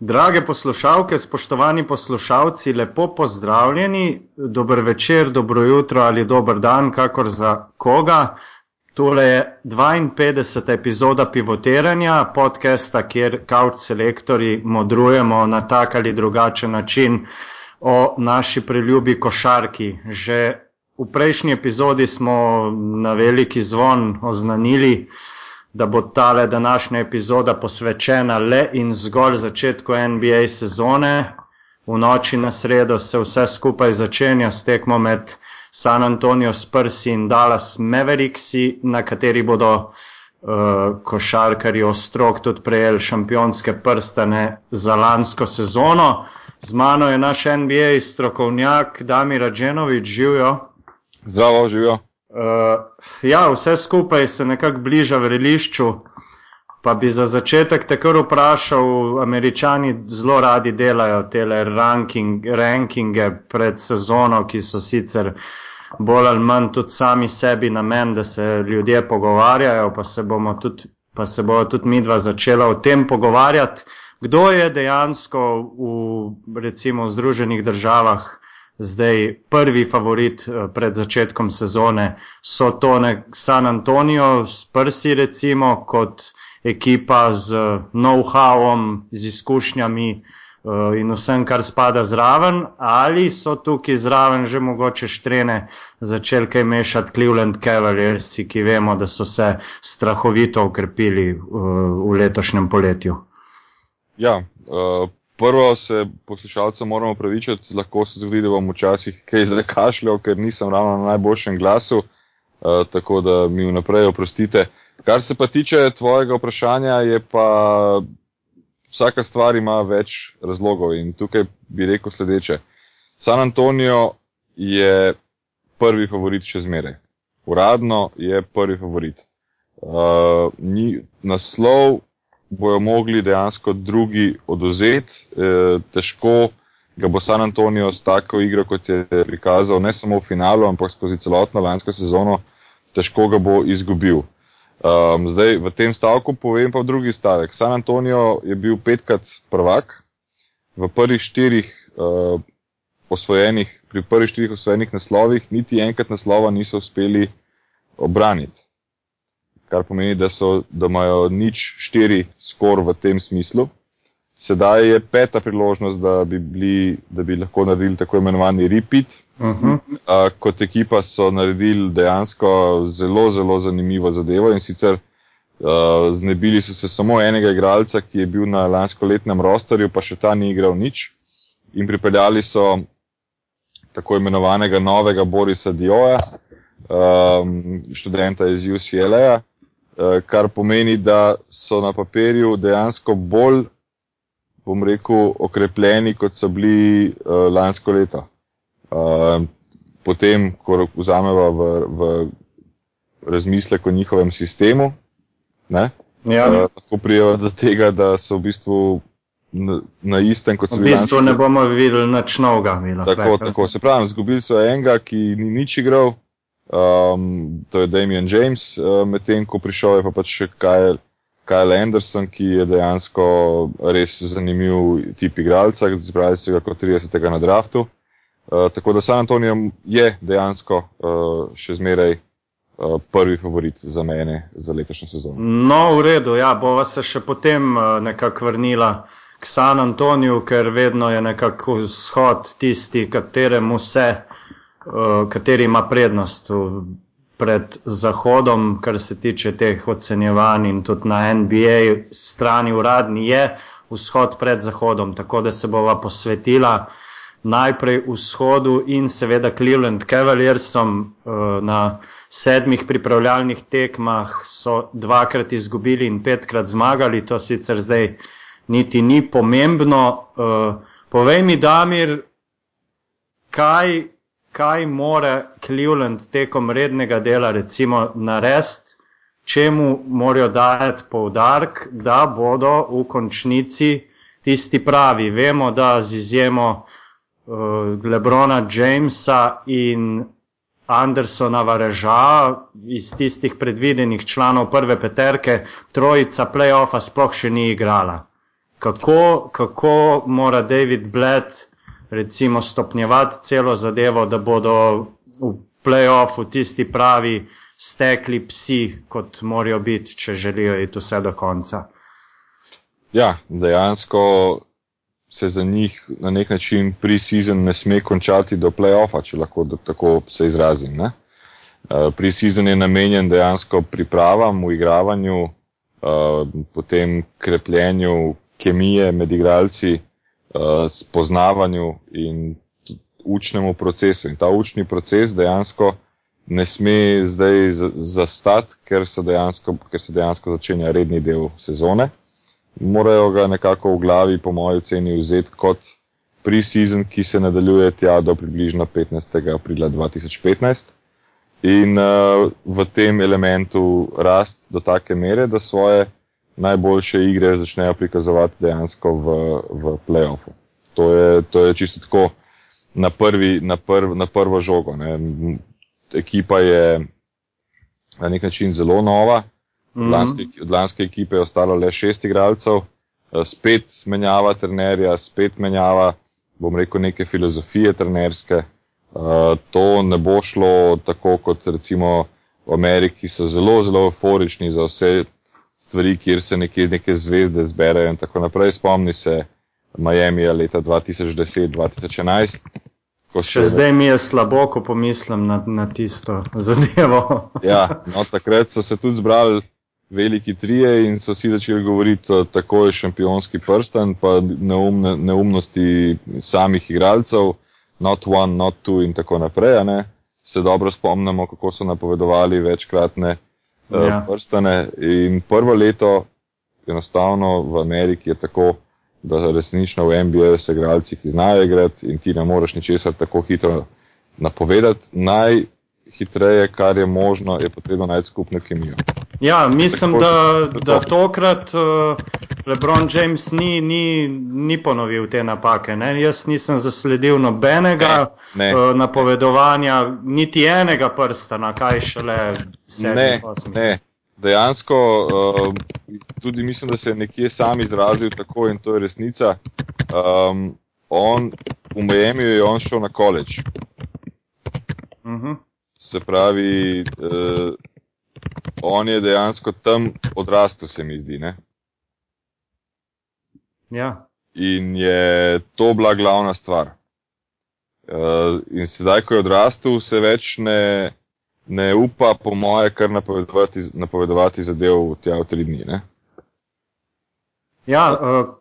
Drage poslušalke, spoštovani poslušalci, lepo pozdravljeni, dober večer, dobro jutro ali dober dan, kakor za koga. Tole je 52. epizoda pivotiranja, podcasta, kjer kaut selektori modrujemo na tak ali drugačen način o naši preljubi košarki. Že v prejšnji epizodi smo na veliki zvon oznanili, da bo tale današnja epizoda posvečena le in zgolj začetku NBA sezone. V noči na sredo se vse skupaj začenja s tekmo med San Antonijo Spurs in Dallas Mavericksi, na kateri bodo uh, košarkari ostrok tudi prejeli šampionske prstane za lansko sezono. Z mano je naš NBA strokovnjak Damir Radženovič, živijo. Zdravo, živijo. Uh, ja, vse skupaj se nekako bliža vrelišču, pa bi za začetek takor vprašal, američani zelo radi delajo te ranking, rankinge pred sezono, ki so sicer bolj ali manj tudi sami sebi namen, da se ljudje pogovarjajo, pa se tudi, pa se bojo tudi midva začela o tem pogovarjati, kdo je dejansko v recimo v Združenih državah zdaj prvi favorit eh, pred začetkom sezone. So to nek San Antonijo s prsi, recimo, kot ekipa z know-howom, z izkušnjami eh, in vsem, kar spada zraven, ali so tukaj zraven že mogoče štrene začeli kaj mešati Cleveland Cavaliers, ki vemo, da so se strahovito ukrepili eh, v letošnjem poletju. Ja, uh, prvo se poslušalcem moramo pravičiti, lahko se zgodi, da bom včasih kaj zakašljal, ker nisem ravno na najboljšem glasu, uh, tako da mi vnaprej oprostite. Kar se pa tiče tvojega vprašanja, je pa vsaka stvar ima več razlogov in tukaj bi rekel sledeče. San Antonijo je prvi favorit še zmeraj. Uradno je prvi favorit. Uh, ni, naslov bojo mogli dejansko drugi oduzeti. E, težko ga bo San Antonijo s tako igro, kot je prikazal, ne samo v finalu, ampak skozi celotno lansko sezono, težko ga bo izgubil. Um, zdaj v tem stavku povem pa drugi stavek. San Antonijo je bil petkrat prvak, v prvih štirih uh, osvojenih, pri prvih štirih osvojenih naslovih, niti enkrat naslova niso uspeli obraniti kar pomeni, da, so, da imajo nič štiri skor v tem smislu. Sedaj je peta priložnost, da bi, bili, da bi lahko naredili tako imenovani repeat. Uh -huh. uh, kot ekipa so naredili dejansko zelo, zelo zanimivo zadevo in sicer uh, znebili so se samo enega igralca, ki je bil na lansko letnem rosterju, pa še ta ni igral nič. In pripeljali so tako imenovanega novega Borisa Dioja, um, študenta iz UCLA, Eh, kar pomeni, da so na papirju dejansko bolj, bom rekel, okrepljeni, kot so bili uh, lansko leto. Uh, potem, ko vzamemo v, v razmislek o njihovem sistemu, ne, ja. lahko prijavijo do tega, da so v bistvu na, na istem, kot so bili. V bistvu ne bomo videli nič novega. Tako, tako, se pravi, zgubili so enega, ki ni nič igral. Um, to je Damien James, uh, medtem ko prišel je pa pač še Kyle, Anderson, ki je dejansko res zanimiv tip igralca, zbrali so ga kot 30. na draftu. Uh, tako da San Antonijo je dejansko uh, še zmeraj uh, prvi favorit za mene za letošnjo sezono. No, v redu, ja, bova se še potem uh, nekako vrnila k San Antoniju, ker vedno je nekako vzhod tisti, kateremu se. Eh, kateri ima prednost pred Zahodom, kar se tiče teh ocenjevanj in tudi na NBA strani uradni je vzhod pred Zahodom, tako da se bova posvetila najprej vzhodu in seveda Cleveland Cavaliersom eh, na sedmih pripravljalnih tekmah so dvakrat izgubili in petkrat zmagali, to sicer zdaj niti ni pomembno. Eh, povej mi, Damir, kaj kaj more Cleveland tekom rednega dela recimo narediti, čemu morajo dajati poudarek, da bodo v končnici tisti pravi. Vemo, da z izjemo uh, Lebrona Jamesa in Andersona Vareža iz tistih predvidenih članov prve peterke, trojica playoffa sploh še ni igrala. kako, kako mora David Blatt recimo stopnjevati celo zadevo, da bodo v playoffu tisti pravi stekli psi, kot morajo biti, če želijo iti vse do konca. Ja, dejansko se za njih na nek način pre-season ne sme končati do playoffa, če lahko tako se izrazim. Ne? Uh, pre-season je namenjen dejansko pripravam, uigravanju, uh, potem krepljenju kemije med igralci, spoznavanju in učnemu procesu. In ta učni proces dejansko ne sme zdaj zastati, ker, ker se dejansko začenja redni del sezone morajo ga nekako v glavi, po mojem oceni, vzeti kot pre-season, ki se nadaljuje tja do približno 15. aprila 2015. In uh, v tem elementu rast do take mere, da svoje najboljše igre začnejo prikazovati dejansko v, v playoffu. To je, to je čisto tako na, prvi, na, prv, na prvo žogo. Ne. Ekipa je na nek način zelo nova, Od mhm. lanske, od lanske ekipe je ostalo le šest igralcev, eh, spet menjava trenerja, spet menjava, bom rekel, neke filozofije trenerske. Eh, to ne bo šlo tako kot recimo v Ameriki, ki so zelo, zelo euforični za vse stvari, kjer se neke, neke zvezde zberejo in tako naprej. Spomni se Miami leta 2010-2011. Še zdaj mi je slabo, ko pomislim na, na tisto zadevo. ja, no, takrat so se tudi zbrali veliki trije in so si začeli govoriti, tako je šampionski prsten, pa neumne, neumnosti samih igralcev, not one, not two in tako naprej. Se dobro spomnimo, kako so napovedovali večkratne uh, ja. prstane. In prvo leto, enostavno v Ameriki je tako, da resnično v NBA so igralci, ki znajo igrati in ti ne moreš ničesar tako hitro napovedati. Najhitreje, kar je možno, je potrebno najti skupno kemijo. Ja, mislim, tako, da, tako. da tokrat uh, LeBron James ni, ni, ni ponovil te napake. Ne? Jaz nisem zasledil nobenega ne, ne. Uh, napovedovanja, niti enega prsta, na kaj šele sedem. Ne, ne. Dejansko uh, tudi mislim, da se je nekje sam izrazil tako in to je resnica. Um, on, v Miami je on šel na koleč. Uh mhm. -huh. Se pravi, uh, on je dejansko tam odrastel, se mi zdi. Ne? Ja. In je to bila glavna stvar. Uh, in sedaj, ko je odrastel, se več ne, ne upa, po moje, kar napovedovati, napovedovati zadev tja v tri dni. Ne? Ja, uh,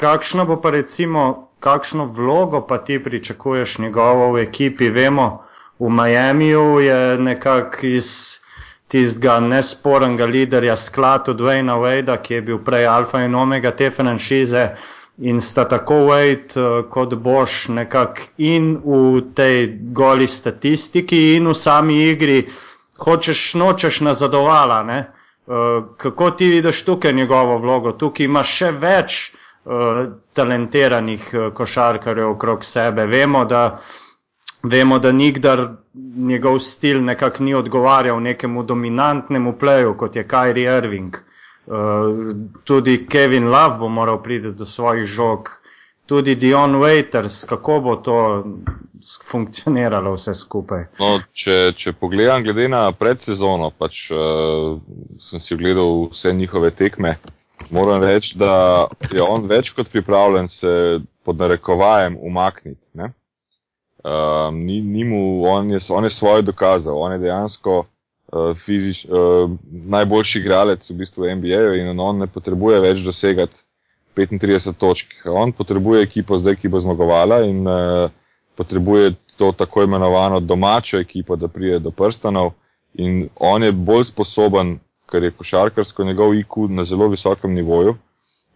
kakšno bo pa recimo, kakšno vlogo pa ti pričakuješ njegovo v ekipi? Vemo, v Miamiju je nekako iz tistega nespornega liderja skladu Dwayna Wadea, ki je bil prej alfa in omega te franšize in sta tako Wade uh, kot Bosch nekako in v tej goli statistiki in v sami igri hočeš nočeš nazadovala. Ne? Uh, kako ti vidiš tukaj njegovo vlogo? Tukaj ima še več uh, talentiranih uh, košarkarjev okrog sebe. Vemo, da Vemo, da nikdar njegov stil nekako ni odgovarjal nekemu dominantnemu pleju, kot je Kyrie Irving. Uh, tudi Kevin Love bo moral priti do svojih žog, tudi Dion Waiters, kako bo to funkcioniralo vse skupaj. No, če, če pogledam, glede na predsezono, pač uh, sem si ogledal vse njihove tekme, moram reči, da je on več kot pripravljen se pod narekovajem umakniti. Um, ni, ni mu, on, je, on je svoje dokazal, on je dejansko uh, fizič, uh, najboljši igralec v bistvu NBA in on ne potrebuje več dosegati 35 točk. On potrebuje ekipo zdaj, ki bo zmagovala in uh, potrebuje to tako imenovano domačo ekipo, da prije do prstanov in on je bolj sposoben, ker je košarkarsko njegov IQ na zelo visokem nivoju,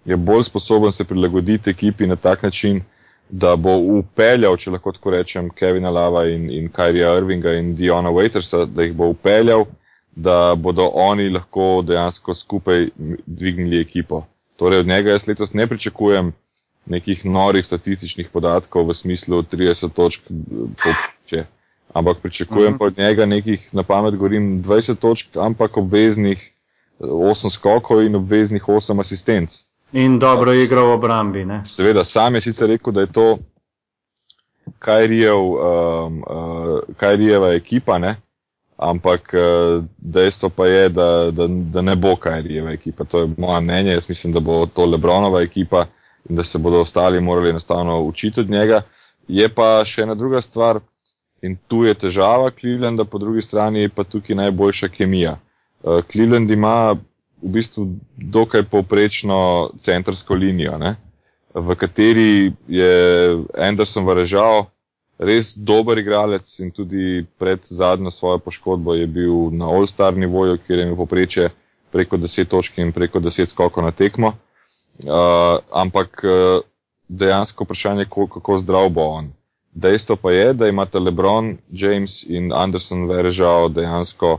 je bolj sposoben se prilagoditi ekipi na tak način, da bo upeljal, če lahko tako rečem, Kevina Lava in, in Kyrija Irvinga in Diona Waitersa, da jih bo upeljal, da bodo oni lahko dejansko skupaj dvignili ekipo. Torej od njega jaz letos ne pričakujem nekih norih statističnih podatkov v smislu 30 točk poče, ampak pričakujem uh mhm. -huh. pa od njega nekih, na pamet govorim, 20 točk, ampak obveznih 8 skokov in obveznih 8 asistenc. In dobro igro v obrambi. Ne? Seveda, sam je sicer rekel, da je to Kajrijev, um, uh, Kajrijeva ekipa, ne? ampak uh, dejstvo pa je, da, da, da ne bo Kajrijeva ekipa. To je moje mnenje. Jaz mislim, da bo to Lebronova ekipa in da se bodo ostali morali enostavno učiti od njega. Je pa še ena druga stvar in tu je težava Clevelanda, po drugi strani je pa tukaj najboljša kemija. Uh, Cleveland ima v bistvu dokaj povprečno centrsko linijo, ne? v kateri je Anderson varežal, res dober igralec in tudi pred zadnjo svojo poškodbo je bil na all-star nivoju, kjer je imel popreče preko 10 točk in preko 10 skokov na tekmo. Uh, ampak uh, dejansko vprašanje je, kako zdrav bo on. Dejstvo pa je, da imate LeBron, James in Anderson verežal dejansko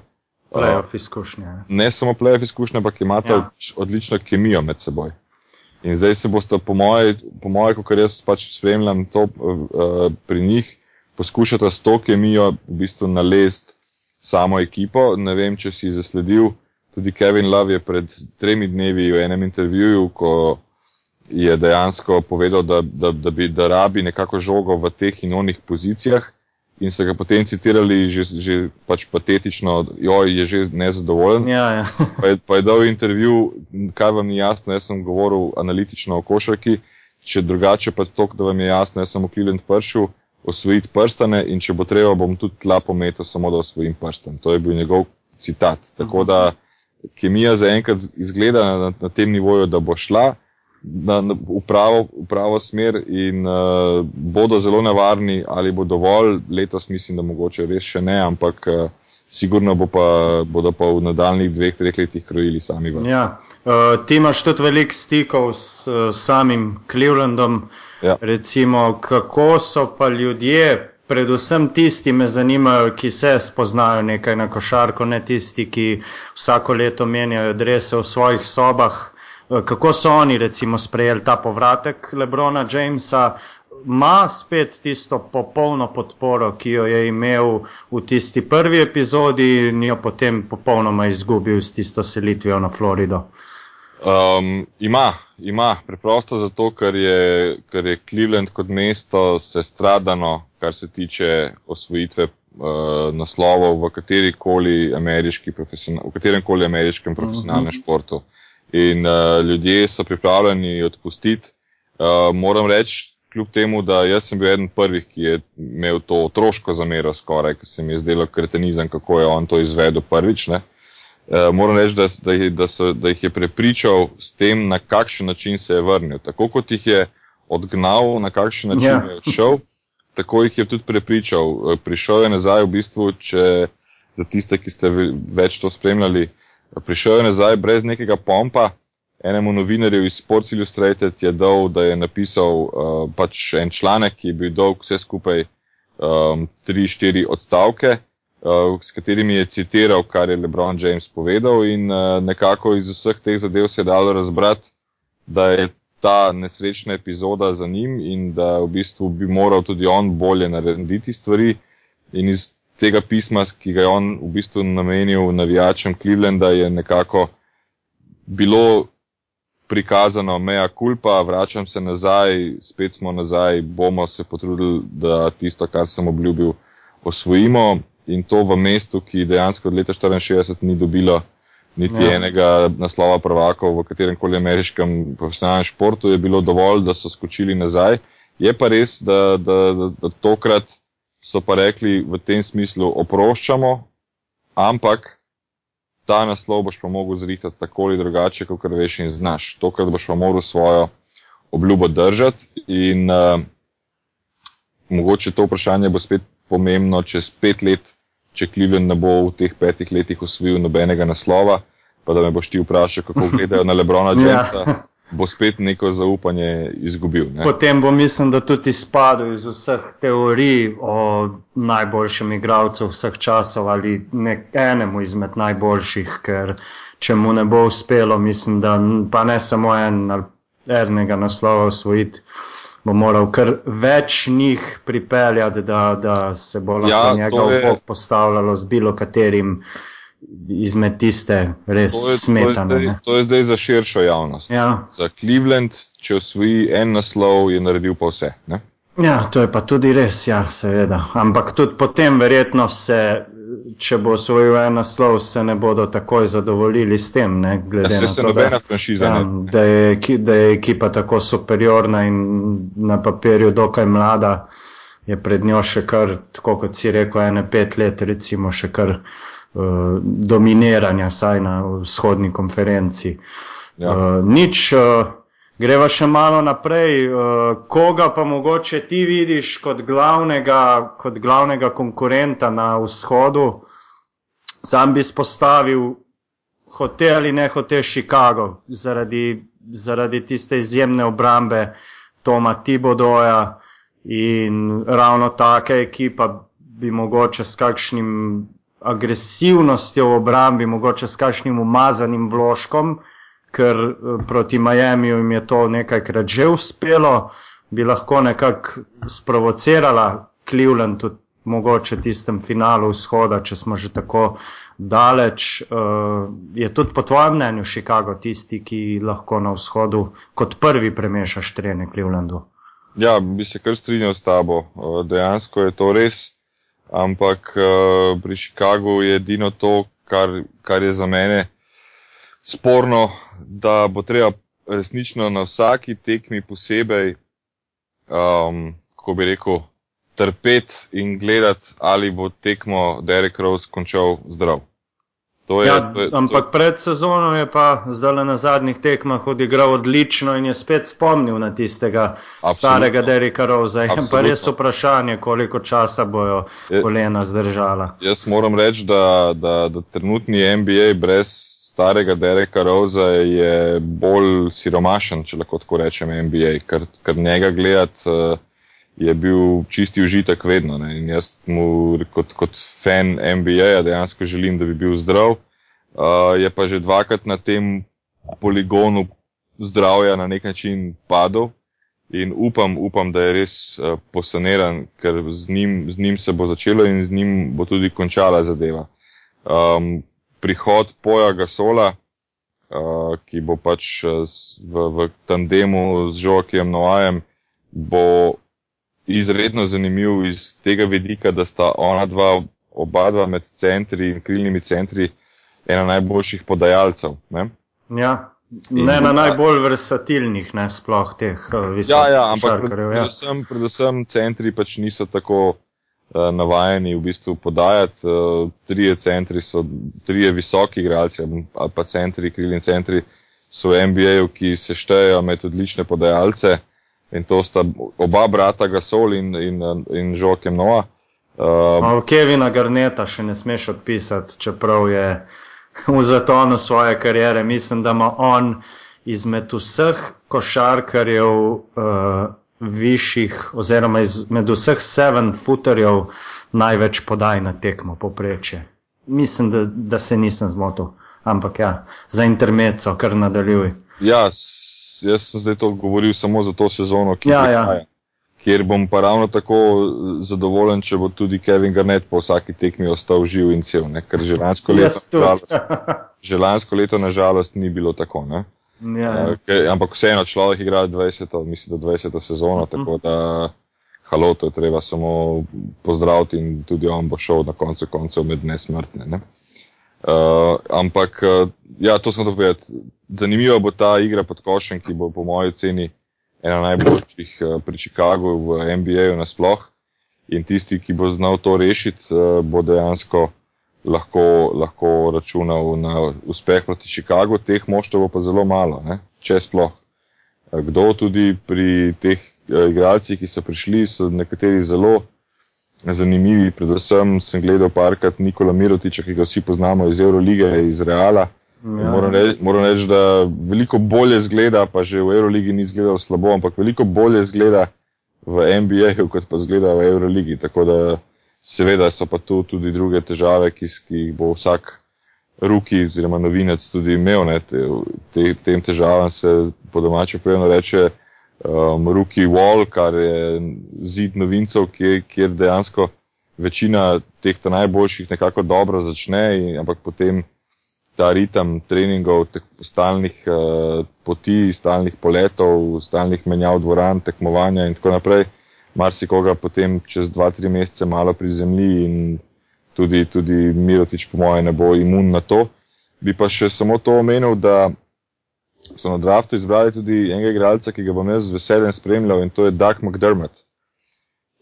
Playoff izkušnje. Ne samo playoff izkušnje, ampak imate ja. odlično kemijo med seboj. In zdaj se boste, po moje, po moje kot jaz pač spremljam to uh, pri njih, poskušate s to kemijo v bistvu nalest samo ekipo. Ne vem, če si zasledil, tudi Kevin Love je pred tremi dnevi v enem intervjuju, ko je dejansko povedal, da, da, da bi da rabi nekako žogo v teh in onih pozicijah in so ga potem citirali že, že pač patetično, joj, je že nezadovoljen. Ja, ja. pa, je, pa je dal intervju, kaj vam ni jasno, jaz sem govoril analitično o košarki, če drugače pa to, da vam je jasno, jaz sem v Cleveland pršil osvojiti prstane in če bo treba, bom tudi tla pometel samo da osvojim prstan. To je bil njegov citat. Tako da kemija zaenkrat izgleda na, na tem nivoju, da bo šla na, na, v, pravo, v pravo smer in uh, bodo zelo nevarni, ali bo dovolj, letos mislim, da mogoče res še ne, ampak uh, sigurno bo pa, bodo pa v nadaljnih dveh, treh letih krojili sami. Ja. Uh, ti imaš tudi veliko stikov s uh, samim Clevelandom. Ja. Recimo, kako so pa ljudje. Predvsem tisti me zanimajo, ki se spoznajo nekaj na košarko, ne tisti, ki vsako leto menjajo adrese v svojih sobah. Eh, kako so oni recimo sprejeli ta povratek Lebrona Jamesa, ima spet tisto popolno podporo, ki jo je imel v tisti prvi epizodi in jo potem popolnoma izgubil s tisto selitvijo na Florido. Um, ima, ima, preprosto zato, ker je, ker je Cleveland kot mesto sestradano, kar se tiče osvojitve uh, naslovov v, v katerem koli ameriškem profesionalnem uh mhm. športu in uh, ljudje so pripravljeni odpustiti. Uh, moram reči, kljub temu, da jaz sem bil eden prvih, ki je imel to otroško zamero skoraj, ker se mi je zdelo kretenizem, kako je on to izvedel prvič. Ne? Uh, moram reči, da, da, da, so, da jih je prepričal s tem, na kakšen način se je vrnil. Tako kot jih je odgnal, na kakšen način yeah. Ja. je odšel, tako jih je tudi prepričal. Prišel je nazaj v bistvu, če za tiste, ki ste več to spremljali, uh, prišel je nazaj brez nekega pompa. Enemu novinarju iz Sports Illustrated je dal, da je napisal uh, pač en članek, ki je bil dolg vse skupaj um, 3-4 odstavke, uh, s katerimi je citiral, kar je LeBron James povedal in uh, nekako iz vseh teh zadev se je dalo razbrati, da je ta nesrečna epizoda za njim in da v bistvu bi moral tudi on bolje narediti stvari. In iz tega pisma, ki ga je on v bistvu namenil navijačem Clevelanda, je nekako bilo prikazano, meja kulpa, vračam se nazaj, spet smo nazaj, bomo se potrudili, da tisto, kar sem obljubil, osvojimo in to v mestu, ki dejansko od leta 64 ni dobilo niti ja. enega naslova prvakov v katerem koli ameriškem profesionalnem športu, je bilo dovolj, da so skočili nazaj. Je pa res, da, da, da, da tokrat so pa rekli v tem smislu, oproščamo, ampak ta naslov boš pa mogel zritati tako ali drugače, kot veš in znaš. Tokrat boš pa moral svojo obljubo držati in uh, mogoče to vprašanje bo spet pomembno čez pet let, če Cleveland ne bo v teh petih letih osvojil nobenega naslova, pa da me boš ti vprašal, kako gledajo na Lebrona ja. Jamesa. Bo spet neko zaupanje izgubil. Ne? Potem bo, mislim, da tudi izpadel iz vseh teorij o najboljšem igralcu vseh časov ali enemu izmed najboljših, ker če mu ne bo uspelo, mislim, da pa ne samo en ali enega naslova osvojiti. Bo moral kar več njih pripeljati, da, da se bo lahko ja, njega je... postavljalo z bilo katerim izmed tiste res to je, smetane. To je, zdaj, to je zdaj za širšo javnost. Ja. Za Cleveland, če osvoji en naslov, je naredil pa vse. Ne? Ja, to je pa tudi res, ja, seveda. Ampak tudi potem verjetno se. Če bo osvojil en naslov, se ne bodo takoj zadovoljili s tem. Ne, ja, se se to, nobena franšiza. Ja, da, je, da je ekipa tako superiorna in na papirju dokaj mlada, je pred njo še kar, tako kot si rekel, ene pet let, recimo, še kar uh, dominiranja, saj na vzhodni konferenci. Ja. Uh, nič, uh, greva še malo naprej. Koga pa mogoče ti vidiš kot glavnega, kot glavnega konkurenta na vzhodu? Sam bi spostavil hotel ali ne hotel Chicago zaradi, zaradi tiste izjemne obrambe Toma Tibodoja. In ravno taka ekipa bi mogoče s kakšnim agresivnostjo v obrambi, mogoče s kakšnim umazanim vložkom, ker eh, proti Miamiju jim je to nekajkrat že uspelo, bi lahko nekako sprovocirala Cleveland tudi mogoče tistem finalu vzhoda, če smo že tako daleč. Uh, je tudi po tvojem mnenju Chicago tisti, ki lahko na vzhodu kot prvi premešaš trene Clevelandu? Ja, bi se kar strinjal s tabo. Uh, dejansko je to res, ampak uh, pri Chicagu je edino to, kar, kar je za mene sporno, da bo treba resnično na vsaki tekmi posebej, um, ko bi rekel, trpeti in gledati, ali bo tekmo Derek Rose končal zdrav. To je, ja, to je, ampak to... pred sezono je pa zdaj na zadnjih tekmah odigral odlično in je spet spomnil na tistega Absolutno. starega Derika Rosa. Je pa res vprašanje, koliko časa bojo kolena zdržala. Jaz moram reči, da, da, da trenutni NBA brez starega Derika Rosa je bolj siromašen, če lahko tako rečem, NBA, ker, ker njega gledati. Uh, je bil čisti užitek vedno. Ne? In jaz mu kot, kot fan NBA dejansko želim, da bi bil zdrav. Uh, je pa že dvakrat na tem poligonu zdravja na nek način padel in upam, upam da je res uh, posaniran, ker z njim, z njim se bo začelo in z njim bo tudi končala zadeva. Um, prihod Poja Gasola, uh, ki bo pač v, v tandemu z Joakim Noajem, bo izredno zanimiv iz tega vidika, da sta ona dva, oba dva med centri in krilnimi centri, ena najboljših podajalcev. Ne? Ja. Ne na najbolj versatilnih, ne sploh teh uh, visokih. Ja, ja, ampak pred, ja. predvsem, predvsem centri pač niso tako uh, navajeni v bistvu podajati. Uh, trije centri so, trije visoki igralci ali pa centri, krilni centri so v NBA-ju, ki se štejejo med odlične podajalce. In to sta oba brata Gasol in, in, in Žokem Noa. Uh, Kevina Garneta še ne smeš odpisati, čeprav je v zatonu svoje kariere. Mislim, da ima on izmed vseh košarkarjev uh, višjih, oziroma izmed vseh seven footerjev največ podaj na tekmo poprečje. Mislim, da, da se nisem zmotil, ampak ja, za intermeco, kar nadaljuj. Ja, jaz sem zdaj to govoril samo za to sezono, ki ja, ja. kjer bom pa ravno tako zadovoljen, če bo tudi Kevin Garnett po vsaki tekmi ostal živ in cel, ne? ker že lansko leto, že lansko leto nažalost ni bilo tako. Ne? Ja, ja. Uh, ker, ampak vseeno človek igra 20, mislim, da 20 sezono, uh mhm. -huh. tako da halo, to je treba samo pozdraviti in tudi on bo šel na koncu koncev med nesmrtne. Ne? Uh, ampak, uh, ja, to sem to povedal zanimiva bo ta igra pod košem, ki bo po moji oceni ena najboljših uh, pri Chicagu v NBA-ju nasploh. In tisti, ki bo znal to rešiti, uh, bo dejansko lahko, lahko računal na uspeh proti Chicagu. Teh moštev bo pa zelo malo, ne? če sploh. Kdo tudi pri teh uh, igralcih, ki so prišli, so nekateri zelo zanimivi. Predvsem sem gledal parkrat Nikola Mirotiča, ki ga vsi poznamo iz Eurolige, iz Reala. Ja. Moram, reči, moram reči, da veliko bolje zgleda, pa že v Euroligi ni izgledal slabo, ampak veliko bolje zgleda v NBA-ju, kot pa zgleda v Euroligi. Tako da seveda so pa tu tudi druge težave, ki, ki jih bo vsak ruki oziroma novinec tudi imel. Ne, te, te, tem težavam se po domače povedano reče um, ruki wall, kar je zid novincev, kjer, kjer dejansko večina teh najboljših nekako dobro začne, in, ampak potem ta ritem treningov, stalnih uh, poti, stalnih poletov, stalnih menjav dvoran, tekmovanja in tako naprej, marsikoga potem čez 2-3 mesece malo prizemlji in tudi, tudi Mirotič, po mojem, ne bo imun na to. Bi pa še samo to omenil, da so na draftu izbrali tudi enega igralca, ki ga bom jaz z veseljem spremljal in to je Doug McDermott,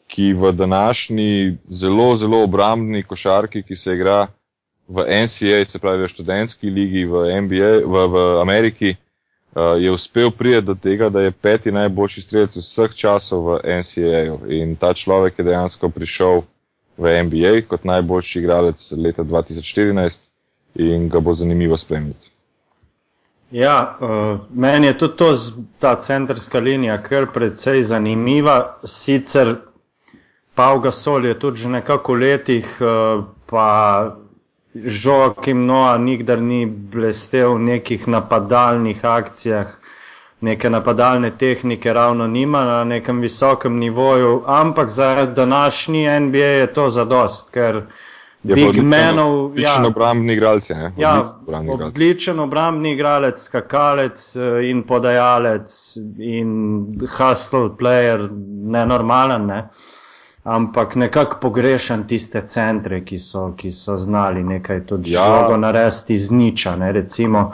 ki v današnji zelo, zelo obrambni košarki, ki se igra v NCA, se pravi v študentski ligi v, NBA, v, v Ameriki, uh, je uspel prijeti do tega, da je peti najboljši strelec vseh časov v NCA. In ta človek je dejansko prišel v NBA kot najboljši igralec leta 2014 in ga bo zanimivo spremljati. Ja, uh, meni je tudi to, ta centrska linija kar precej zanimiva. Sicer Pavga Sol je tudi že nekako v letih, uh, pa Žokim Noa nikdar ni blestev v nekih napadalnih akcijah, neke napadalne tehnike ravno nima na nekem visokem nivoju, ampak za današnji NBA je to zadost, ker je Big Menov. Odličen ja, obrambni igralec. Ja, odličen obrambni igralec, skakalec eh, in podajalec in hustle player, nenormalen. Ne? ampak nekako pogrešam tiste centre, ki so, ki so znali nekaj tudi ja. žogo narediti z niča, ne, recimo,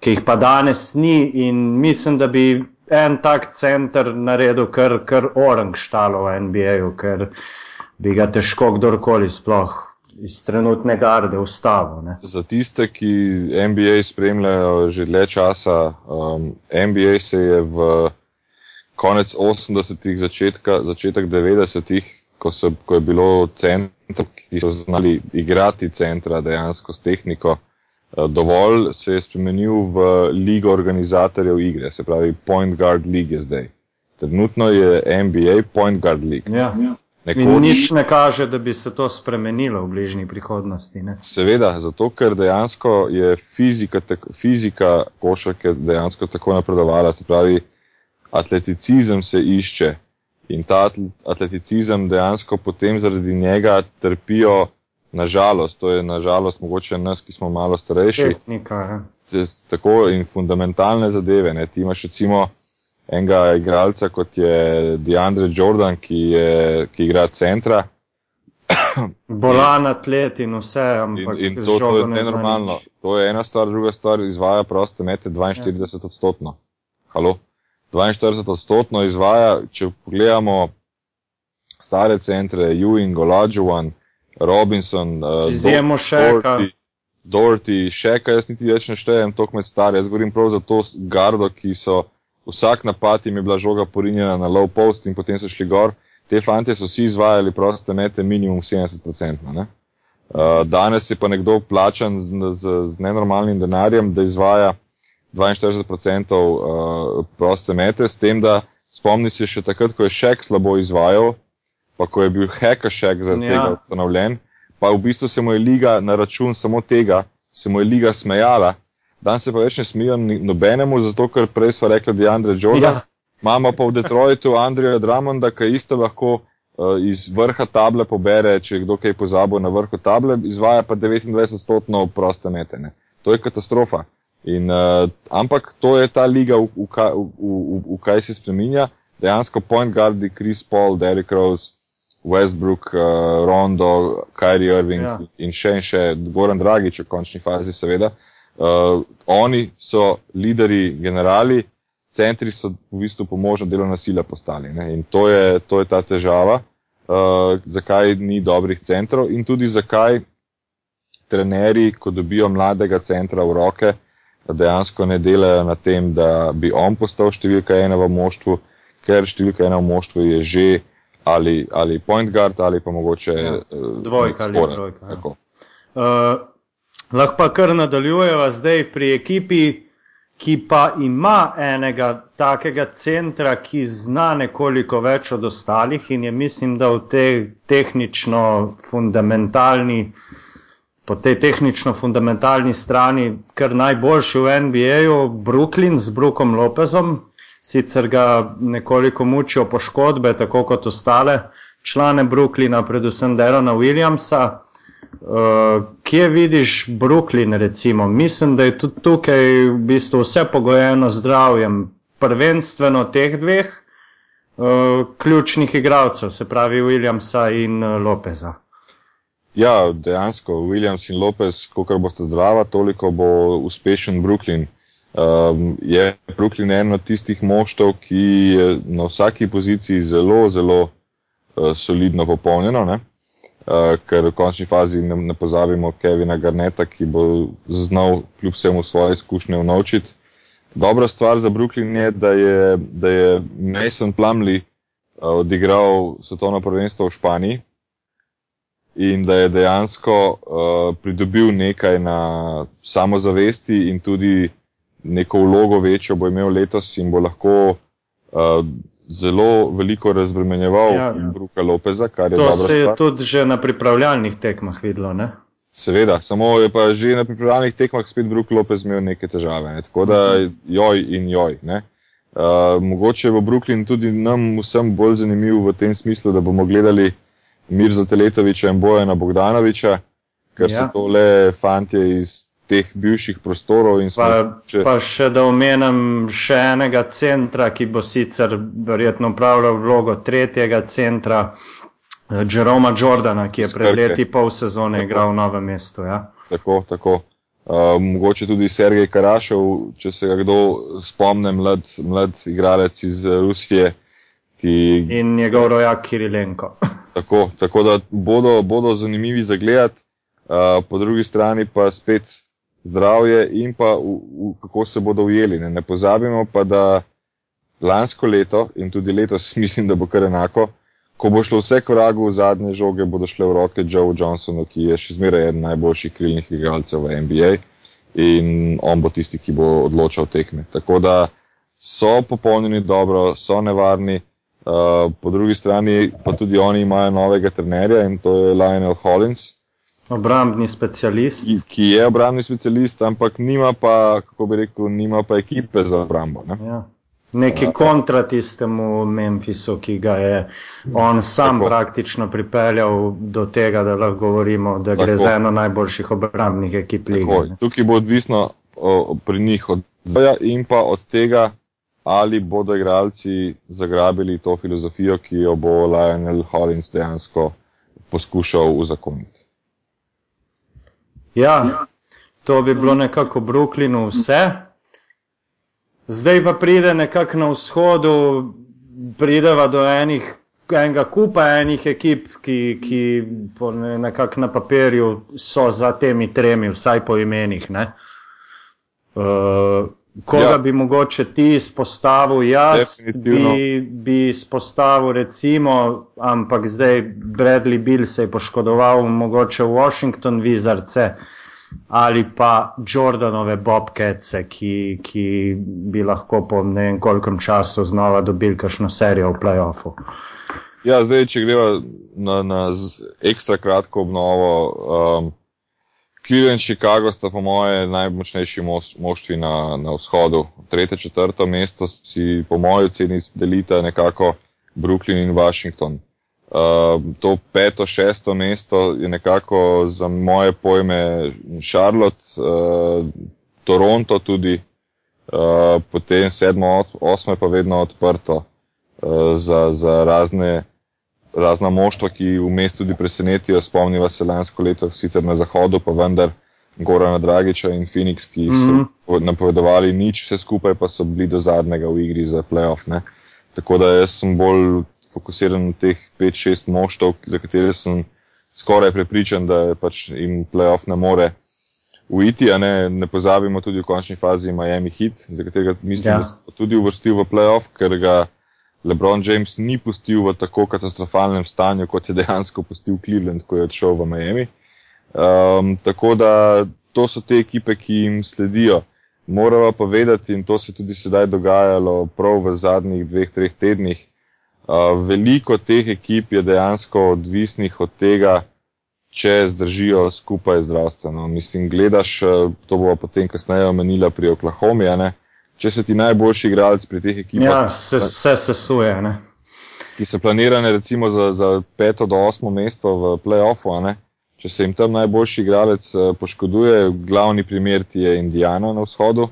ki jih pa danes ni in mislim, da bi en tak center naredil kar, kar orang štalo v NBA-ju, ker bi ga težko kdorkoli sploh iz trenutne garde ustavil. Za tiste, ki NBA spremljajo že dlje časa, um, NBA se je v konec 80-ih, začetek 90-ih ko, so, ko je bilo centrum, ki so znali igrati centra dejansko s tehniko, eh, dovolj se je spremenil v ligo organizatorjev igre, se pravi Point Guard League zdaj. Trenutno je NBA Point Guard League. Ja. Nekoč, In nič ne kaže, da bi se to spremenilo v bližnji prihodnosti. Ne? Seveda, zato ker dejansko je fizika, fizika košarke dejansko tako napredovala, se pravi, atleticizem se išče, in ta atleticizem dejansko potem zaradi njega trpijo, nažalost, to je nažalost mogoče nas, ki smo malo starejši. Tehnika, ja. Tako in fundamentalne zadeve. Ne. Ti imaš recimo enega igralca, kot je DeAndre Jordan, ki, je, ki igra centra. Bolan atlet in vse, ampak in, in to, to je nenormalno. To je ena stvar, druga stvar, izvaja proste mete 42 odstotno. Halo? 42 odstotno izvaja, če pogledamo stare centre, Ewing, Olajuwon, Robinson, uh, Zemo Šeka. Dorti, Šeka, jaz niti več ne štejem tok med stare, jaz govorim prav za to gardo, ki so vsak napad jim je bila žoga porinjena na low post in potem so šli gor. Te fante so vsi izvajali proste mete minimum 70%. Ne? Uh, danes je pa nekdo plačan z, z, z nenormalnim denarjem, da izvaja 42% uh, proste mete, s tem, da spomni se še takrat, ko je šek slabo izvajal, pa ko je bil heka šek zaradi ja. tega ustanovljen, pa v bistvu se mu je liga na račun samo tega, se mu je liga smejala. Dan se pa več ne smijo nobenemu, zato ker prej smo rekli, da je Andrej Jordan. Ja. Imamo pa v Detroitu Andreja Dramonda, ki isto lahko uh, iz vrha table pobere, če kdo kaj pozabo na vrhu table, izvaja pa 29% proste metene. To je katastrofa. In, uh, ampak to je ta liga, v, v, v, v, v kaj se spremenja. Dejansko point guardi Chris Paul, Derrick Rose, Westbrook, uh, Rondo, Kyrie Irving ja. in še in še Goran Dragič v končni fazi, seveda. Uh, oni so lideri, generali, centri so v bistvu pomožna delovna sila postali. Ne? In to je, to je ta težava, uh, zakaj ni dobrih centrov in tudi zakaj trenerji, ko dobijo mladega centra v roke, dejansko ne delajo na tem, da bi on postal številka ena v moštvu, ker številka ena v moštvu je že ali, ali point guard ali pa mogoče ja, eh, dvojka ali trojka. Ja. Uh, lahko pa kar nadaljujeva zdaj pri ekipi, ki pa ima enega takega centra, ki zna nekoliko več od ostalih in je mislim, da v tej tehnično fundamentalni po tej tehnično fundamentalni strani, kar najboljši v NBA-ju, Brooklyn z Brookom Lopezom, sicer ga nekoliko mučijo poškodbe, tako kot ostale člane Brooklyna, predvsem Derona Williamsa. Uh, kje vidiš Brooklyn, recimo? Mislim, da je tudi tukaj v bistvu vse pogojeno z zdravjem, prvenstveno teh dveh uh, ključnih igralcev, se pravi Williamsa in uh, Lopeza. Ja, dejansko, Williams in Lopez, koliko boste zdrava, toliko bo uspešen Brooklyn. Um, je Brooklyn eno tistih moštov, ki je na vsaki poziciji zelo, zelo uh, solidno popolnjeno, uh, ker v končni fazi ne, ne pozabimo Kevina Garneta, ki bo znal kljub vsemu svoje izkušnje unovčiti. Dobra stvar za Brooklyn je, da je, da je Mason Plumley uh, odigral svetovno prvenstvo v Španiji in da je dejansko uh, pridobil nekaj na samozavesti in tudi neko vlogo večjo bo imel letos in bo lahko uh, zelo veliko razbremenjeval ja, Bruka Lopeza, kar je to. To se je tudi že na pripravljalnih tekmah videlo, ne? Seveda, samo je pa že na pripravljalnih tekmah spet Bruk Lopez imel neke težave, ne? tako da joj in joj. Ne? Uh, mogoče bo Brooklyn tudi nam vsem bolj zanimiv v tem smislu, da bomo gledali Mirza Teletoviča in Bojana Bogdanoviča, ker ja. so to le fantje iz teh bivših prostorov. Pa, če... pa še da omenem še enega centra, ki bo sicer verjetno upravljal vlogo tretjega centra, eh, Jeroma Jordana, ki je pred leti pol sezone tako. igral v novem mestu. Ja. Tako, tako. Uh, mogoče tudi Sergej Karašov, če se ga kdo spomne, mlad, mlad igralec iz Rusije. Ki... In njegov rojak Kirilenko. tako, tako da bodo, bodo zanimivi za gledati, uh, po drugi strani pa spet zdravje in pa v, v, kako se bodo ujeli. Ne? ne pozabimo pa, da lansko leto in tudi letos mislim, da bo kar enako, ko bo šlo vse k vragu v zadnje žoge, bodo šle v roke Joe Johnsonu, ki je še zmeraj eden najboljših krilnih igralcev v NBA in on bo tisti, ki bo odločal tekme. Tako da so popolnjeni dobro, so nevarni. Uh, po drugi strani pa tudi oni imajo novega trenerja in to je Lionel Hollins, Obrambni specialist. Ki, ki je obrambni specialist, ampak nima pa, kako bi rekel, nima pa ekipe za obrambo. Ne? Ja. Neki ja. kontra tistemu Memphisu, ki ga je on sam Tako. praktično pripeljal do tega, da lahko govorimo, da Tako. gre za eno najboljših obrambnih ekip lige. Tukaj bo odvisno o, pri njih od zdaj in pa od tega, ali bodo igralci zagrabili to filozofijo, ki jo bo Lionel Hollins dejansko poskušal uzakoniti. Ja, to bi bilo nekako v Brooklynu vse. Zdaj pa pride nekako na vzhodu, prideva do enih, enega kupa enih ekip, ki, ki nekako na papirju so za temi tremi, vsaj po imenih. Uh, koga ja. bi mogoče ti izpostavil? Jaz bi, bi izpostavil recimo, ampak zdaj Bradley Bill se je poškodoval, mogoče Washington Wizardse ali pa Jordanove Bobcatse, ki, ki bi lahko po ne vem kolikem času znova dobili kakšno serijo v playoffu. Ja, zdaj, če greva na, na ekstra kratko obnovo, um, Cleveland in Chicago sta po moje najmočnejši moštvi na, na vzhodu. Tretje, četrto mesto si po moji oceni delita nekako Brooklyn in Washington. Uh, to peto, šesto mesto je nekako za moje pojme Charlotte, uh, Toronto tudi, uh, potem sedmo, osmo je pa vedno odprto uh, za, za razne razna moštva, ki v mestu tudi presenetijo. Spomniva se lansko leto, sicer na zahodu, pa vendar Gorana Dragiča in Phoenix, ki so mm -hmm. napovedovali nič, vse skupaj pa so bili do zadnjega v igri za playoff. Ne? Tako da jaz sem bolj fokusiran na teh 5-6 moštov, za katere sem skoraj prepričan, da pač jim playoff ne more. Uiti, ne, ne pozabimo tudi v končni fazi Miami Heat, za katerega mislim, ja. da so tudi uvrstil v playoff, ker ga LeBron James ni pustil v tako katastrofalnem stanju, kot je dejansko pustil Cleveland, ko je odšel v Miami. Um, tako da to so te ekipe, ki jim sledijo. Moramo pa vedeti, in to se tudi sedaj dogajalo prav v zadnjih dveh, treh tednih, uh, veliko teh ekip je dejansko odvisnih od tega, če zdržijo skupaj zdravstveno. Mislim, gledaš, uh, to bo potem kasneje omenila pri Oklahomi, ne? Uh, če si ti najboljši igralec pri teh ekipah. Ja, se, vse se suje. Ne? ki so planirane recimo za, za peto do osmo mesto v playoffu, če se jim tam najboljši igralec uh, poškoduje, glavni primer ti je Indiana na vzhodu,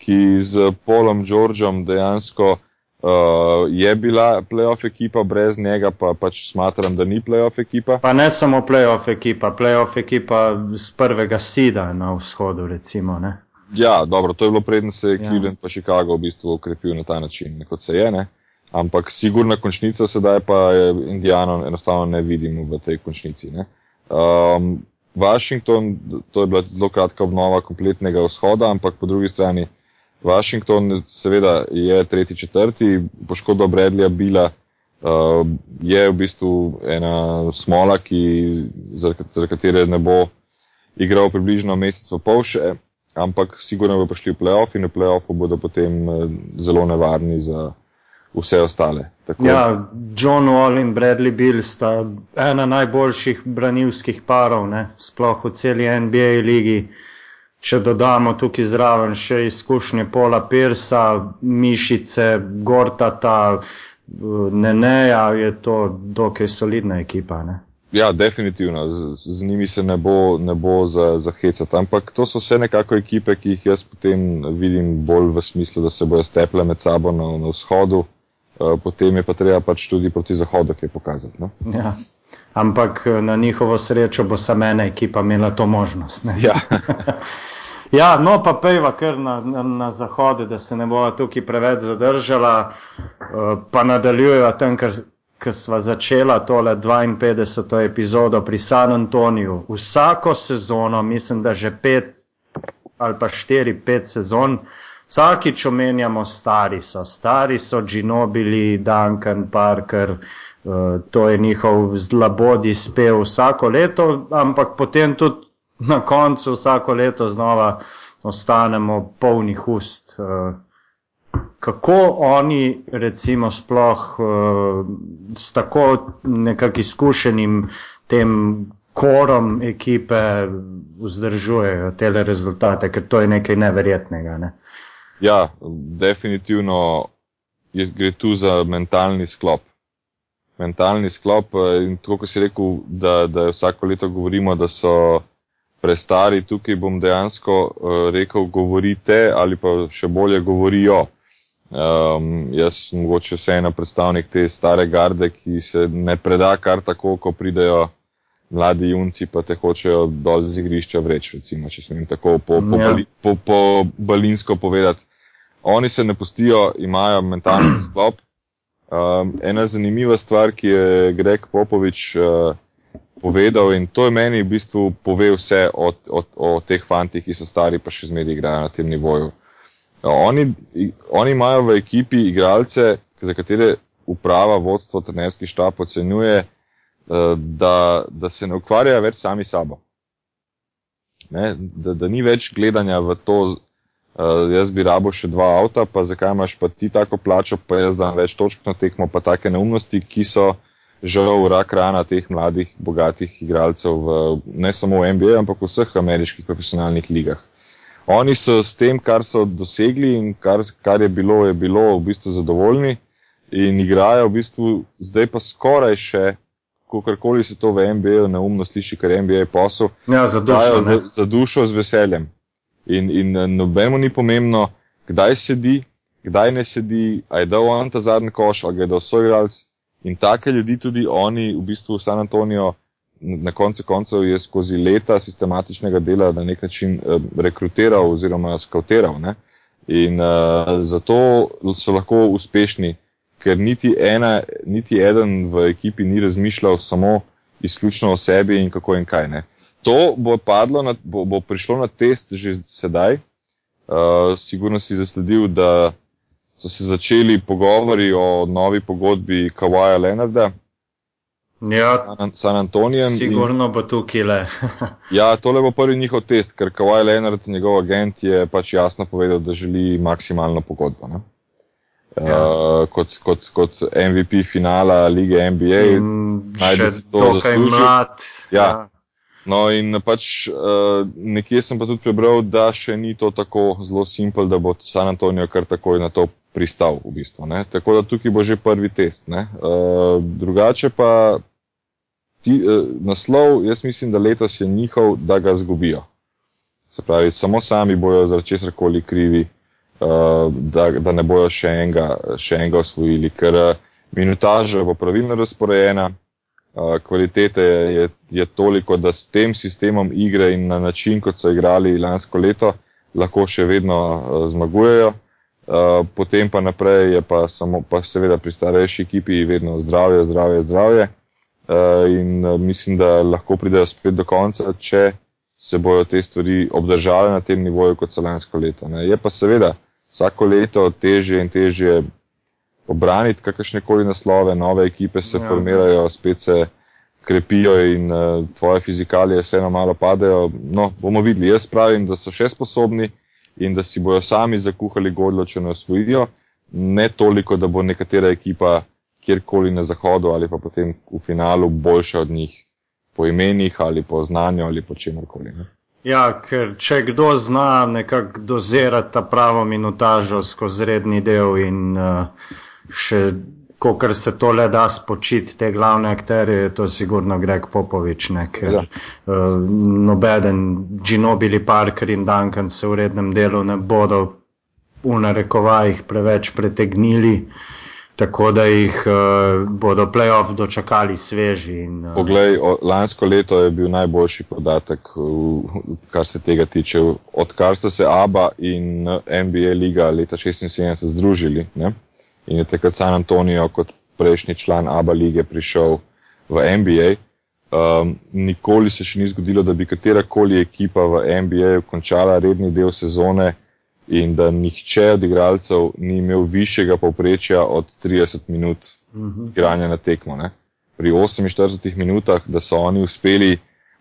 ki z Polom Georgeom dejansko Uh, je bila playoff ekipa, brez njega pa pač smatram, da ni playoff ekipa. Pa ne samo playoff ekipa, playoff ekipa z prvega sida na vzhodu, recimo. Ne? Ja, dobro, to je bilo predtem, se je ja. Cleveland pa Chicago v bistvu ukrepil na ta način, kot se je. Ne? Ampak sigurna končnica sedaj pa je Indijano enostavno ne vidimo v tej končnici. Um, Washington, to je bila zelo kratka obnova kompletnega vzhoda, ampak po drugi strani Washington, seveda, je tretji, četrti, poškodba Bradleya bila, uh, je v bistvu ena smola, ki, za, za katere ne bo igral približno mesec pa pol še, ampak sigurno bo prišli v playoff in v playoffu bodo potem uh, zelo nevarni za vse ostale. Tako. Ja, John Wall in Bradley Bill sta ena najboljših branilskih parov, ne? sploh v celi NBA ligi. Če dodamo tukaj zraven še izkušnje Pola Pirsa, Mišice, Gortata, Neneja, je to dokaj solidna ekipa. Ne? Ja, definitivno, z, z njimi se ne bo, ne bo zahecati. Za Ampak to so vse nekako ekipe, ki jih jaz potem vidim bolj v smislu, da se bojo steple med sabo na, na vzhodu, uh, potem je pa treba pač tudi proti zahodu kaj pokazati. No? Ja ampak eh, na njihovo srečo bo samo ena ekipa imela to možnost. Ja. ja, no pa pejva kar na, na, na zahode, da se ne bo tukaj preveč zadržala, eh, pa nadaljujeva tam, kar. Ko smo začela tole 52. epizodo pri San Antoniju, vsako sezono, mislim, da že pet ali pa štiri, pet sezon, vsakič omenjamo, stari so, stari so, Ginobili, Duncan, Parker, uh, Eh, to je njihov zlabodi spev vsako leto, ampak potem tudi na koncu vsako leto znova ostanemo polnih ust. Uh, kako oni, recimo, sploh uh, s tako nekak izkušenim tem korom ekipe vzdržujejo te rezultate, ker to je nekaj neverjetnega. Ne? Ja, definitivno je, gre tu za mentalni sklop mentalni sklop. Eh, in tako, kot si rekel, da, da vsako leto govorimo, da so prestari, tukaj bom dejansko uh, rekel, govorite ali pa še bolje govorijo. Um, jaz sem mogoče vseeno predstavnik te stare garde, ki se ne preda kar tako, ko pridejo mladi junci, pa te hočejo dol z igrišča vreč, recimo, če smem tako po, po, ja. po, po balinsko povedati. Oni se ne pustijo, imajo mentalni sklop, Um, ena zanimiva stvar, ki je Greg Popovič uh, povedal, in to je meni v bistvu pove vse o, o, o teh fantih, ki so stari, pa še zmeraj igrajo na tem nivoju. Uh, oni, oni imajo v ekipi igralce, za katere uprava, vodstvo, trenerski štab ocenjuje, uh, da, da se ne ukvarjajo več sami sabo. Ne, da, da ni več gledanja v to, uh, jaz bi rabo še dva avta, pa zakaj imaš pa ti tako plačo, pa jaz dam več točk na tekmo, pa take neumnosti, ki so žal rak rana teh mladih, bogatih igralcev, v, ne samo v NBA, ampak v vseh ameriških profesionalnih ligah. Oni so s tem, kar so dosegli in kar, kar je bilo, je bilo v bistvu zadovoljni in igrajo v bistvu zdaj pa skoraj še, kakorkoli se to v NBA neumno sliši, ker je NBA posel, ja, za, dušo, za, za dušo z veseljem. In, in eh, nobeno ni pomembno, kdaj sedi, kdaj ne sedi, a je dal on ta zadnji koš, ali ga je dal soigralc. In take ljudi tudi oni, v bistvu San Antonijo, na koncu koncev je skozi leta sistematičnega dela na nek način uh, rekrutiral oziroma skautiral. Ne? In uh, zato so lahko uspešni, ker niti, ena, niti eden v ekipi ni razmišljal samo izključno o sebi in kako in kaj. Ne? to bo, padlo bo, bo prišlo na test že sedaj. Uh, sigurno si zasledil, da so se začeli pogovori o novi pogodbi Kawaja Leonarda. Ja, San, San Antonijem. Sigurno in, bo tukaj le. ja, tole bo prvi njihov test, ker Kawaj Leonard, njegov agent, je pač jasno povedal, da želi maksimalno pogodbo. Ne? Ja. Uh, kot, kot, kot MVP finala lige NBA. Še dokaj mlad. Ja. ja. No, in pač uh, nekje sem pa tudi prebral, da še ni to tako zelo simpel, da bo San Antonijo kar takoj na to pristal v bistvu. Ne? Tako da tukaj bo že prvi test. Uh, drugače pa ti, uh, naslov, jaz mislim, da letos je njihov, da ga zgubijo. Se pravi, samo sami bojo zaradi česar koli krivi, uh, da, da ne bojo še enega, še enega osvojili, ker uh, minutaža bo pravilno razporejena, uh, kvalitete je, je toliko, da s tem sistemom igre in na način, kot so igrali lansko leto, lahko še vedno uh, zmagujejo. Uh, potem pa naprej je pa, samo, pa seveda pri starejši ekipi vedno zdravje, zdravje, zdravje. Uh, in uh, mislim, da lahko pridejo spet do konca, če se bojo te stvari obdržale na tem nivoju kot so lansko leto. Ne. Je pa seveda vsako leto težje in težje obraniti kakršne koli naslove, nove ekipe se ja. formirajo, spet se krepijo in uh, tvoje fizikalije vseeno malo padejo. No, bomo videli. Jaz pravim, da so še sposobni in da si bojo sami zakuhali godlo, če ne osvojijo, ne toliko, da bo nekatera ekipa kjerkoli na zahodu ali pa potem v finalu boljša od njih po imenih ali po znanju ali po čemorkoli. Ja, ker če kdo zna nekako dozirati ta pravo minutažo skozi redni del in uh, še ko kar se to le da spočiti, te glavne akterje, je to sigurno Greg Popovič, ne, ker ja. uh, nobeden Ginobili Parker in Duncan se v rednem delu ne bodo v narekovajih preveč pretegnili. Tako da jih uh, bodo playoff dočakali sveži. In, uh, Poglej, o, lansko leto je bil najboljši podatek, v, kar se tega tiče. Odkar so se ABA in NBA liga leta 1976 združili, ne? in je takrat San Antonijo kot prejšnji član ABA lige prišel v NBA. Um, nikoli se še ni zgodilo, da bi katerakoli ekipa v NBA končala redni del sezone in da nihče od igralcev ni imel višjega povprečja od 30 minut mhm. igranja na tekmo. Ne. Pri 48 minutah, da so oni uspeli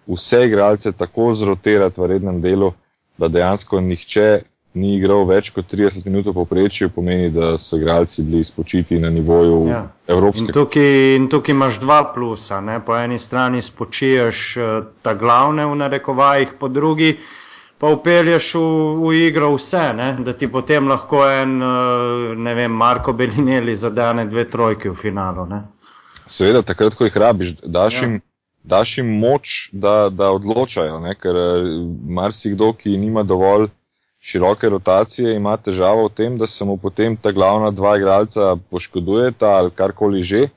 vse igralce tako zrotirati v rednem delu, da dejansko nihče ni igral več kot 30 minut v povprečju, pomeni, da so igralci bili spočiti na nivoju ja. evropskega. In tukaj, in tukaj imaš dva plusa. Ne? Po eni strani spočiješ eh, ta glavne v narekovajih, po drugi pa upelješ v, v igro vse, ne? da ti potem lahko en, eh, ne vem, Marko Belineli zadane dve trojke v finalu. Ne? Seveda, takrat, ko jih rabiš, daš ja. jim. Daš jim moč, da, da odločajo, ne? ker eh, marsikdo, ki nima dovolj široke rotacije, ima težavo v tem, da se mu potem ta glavna dva igralca poškodujeta ali karkoli že.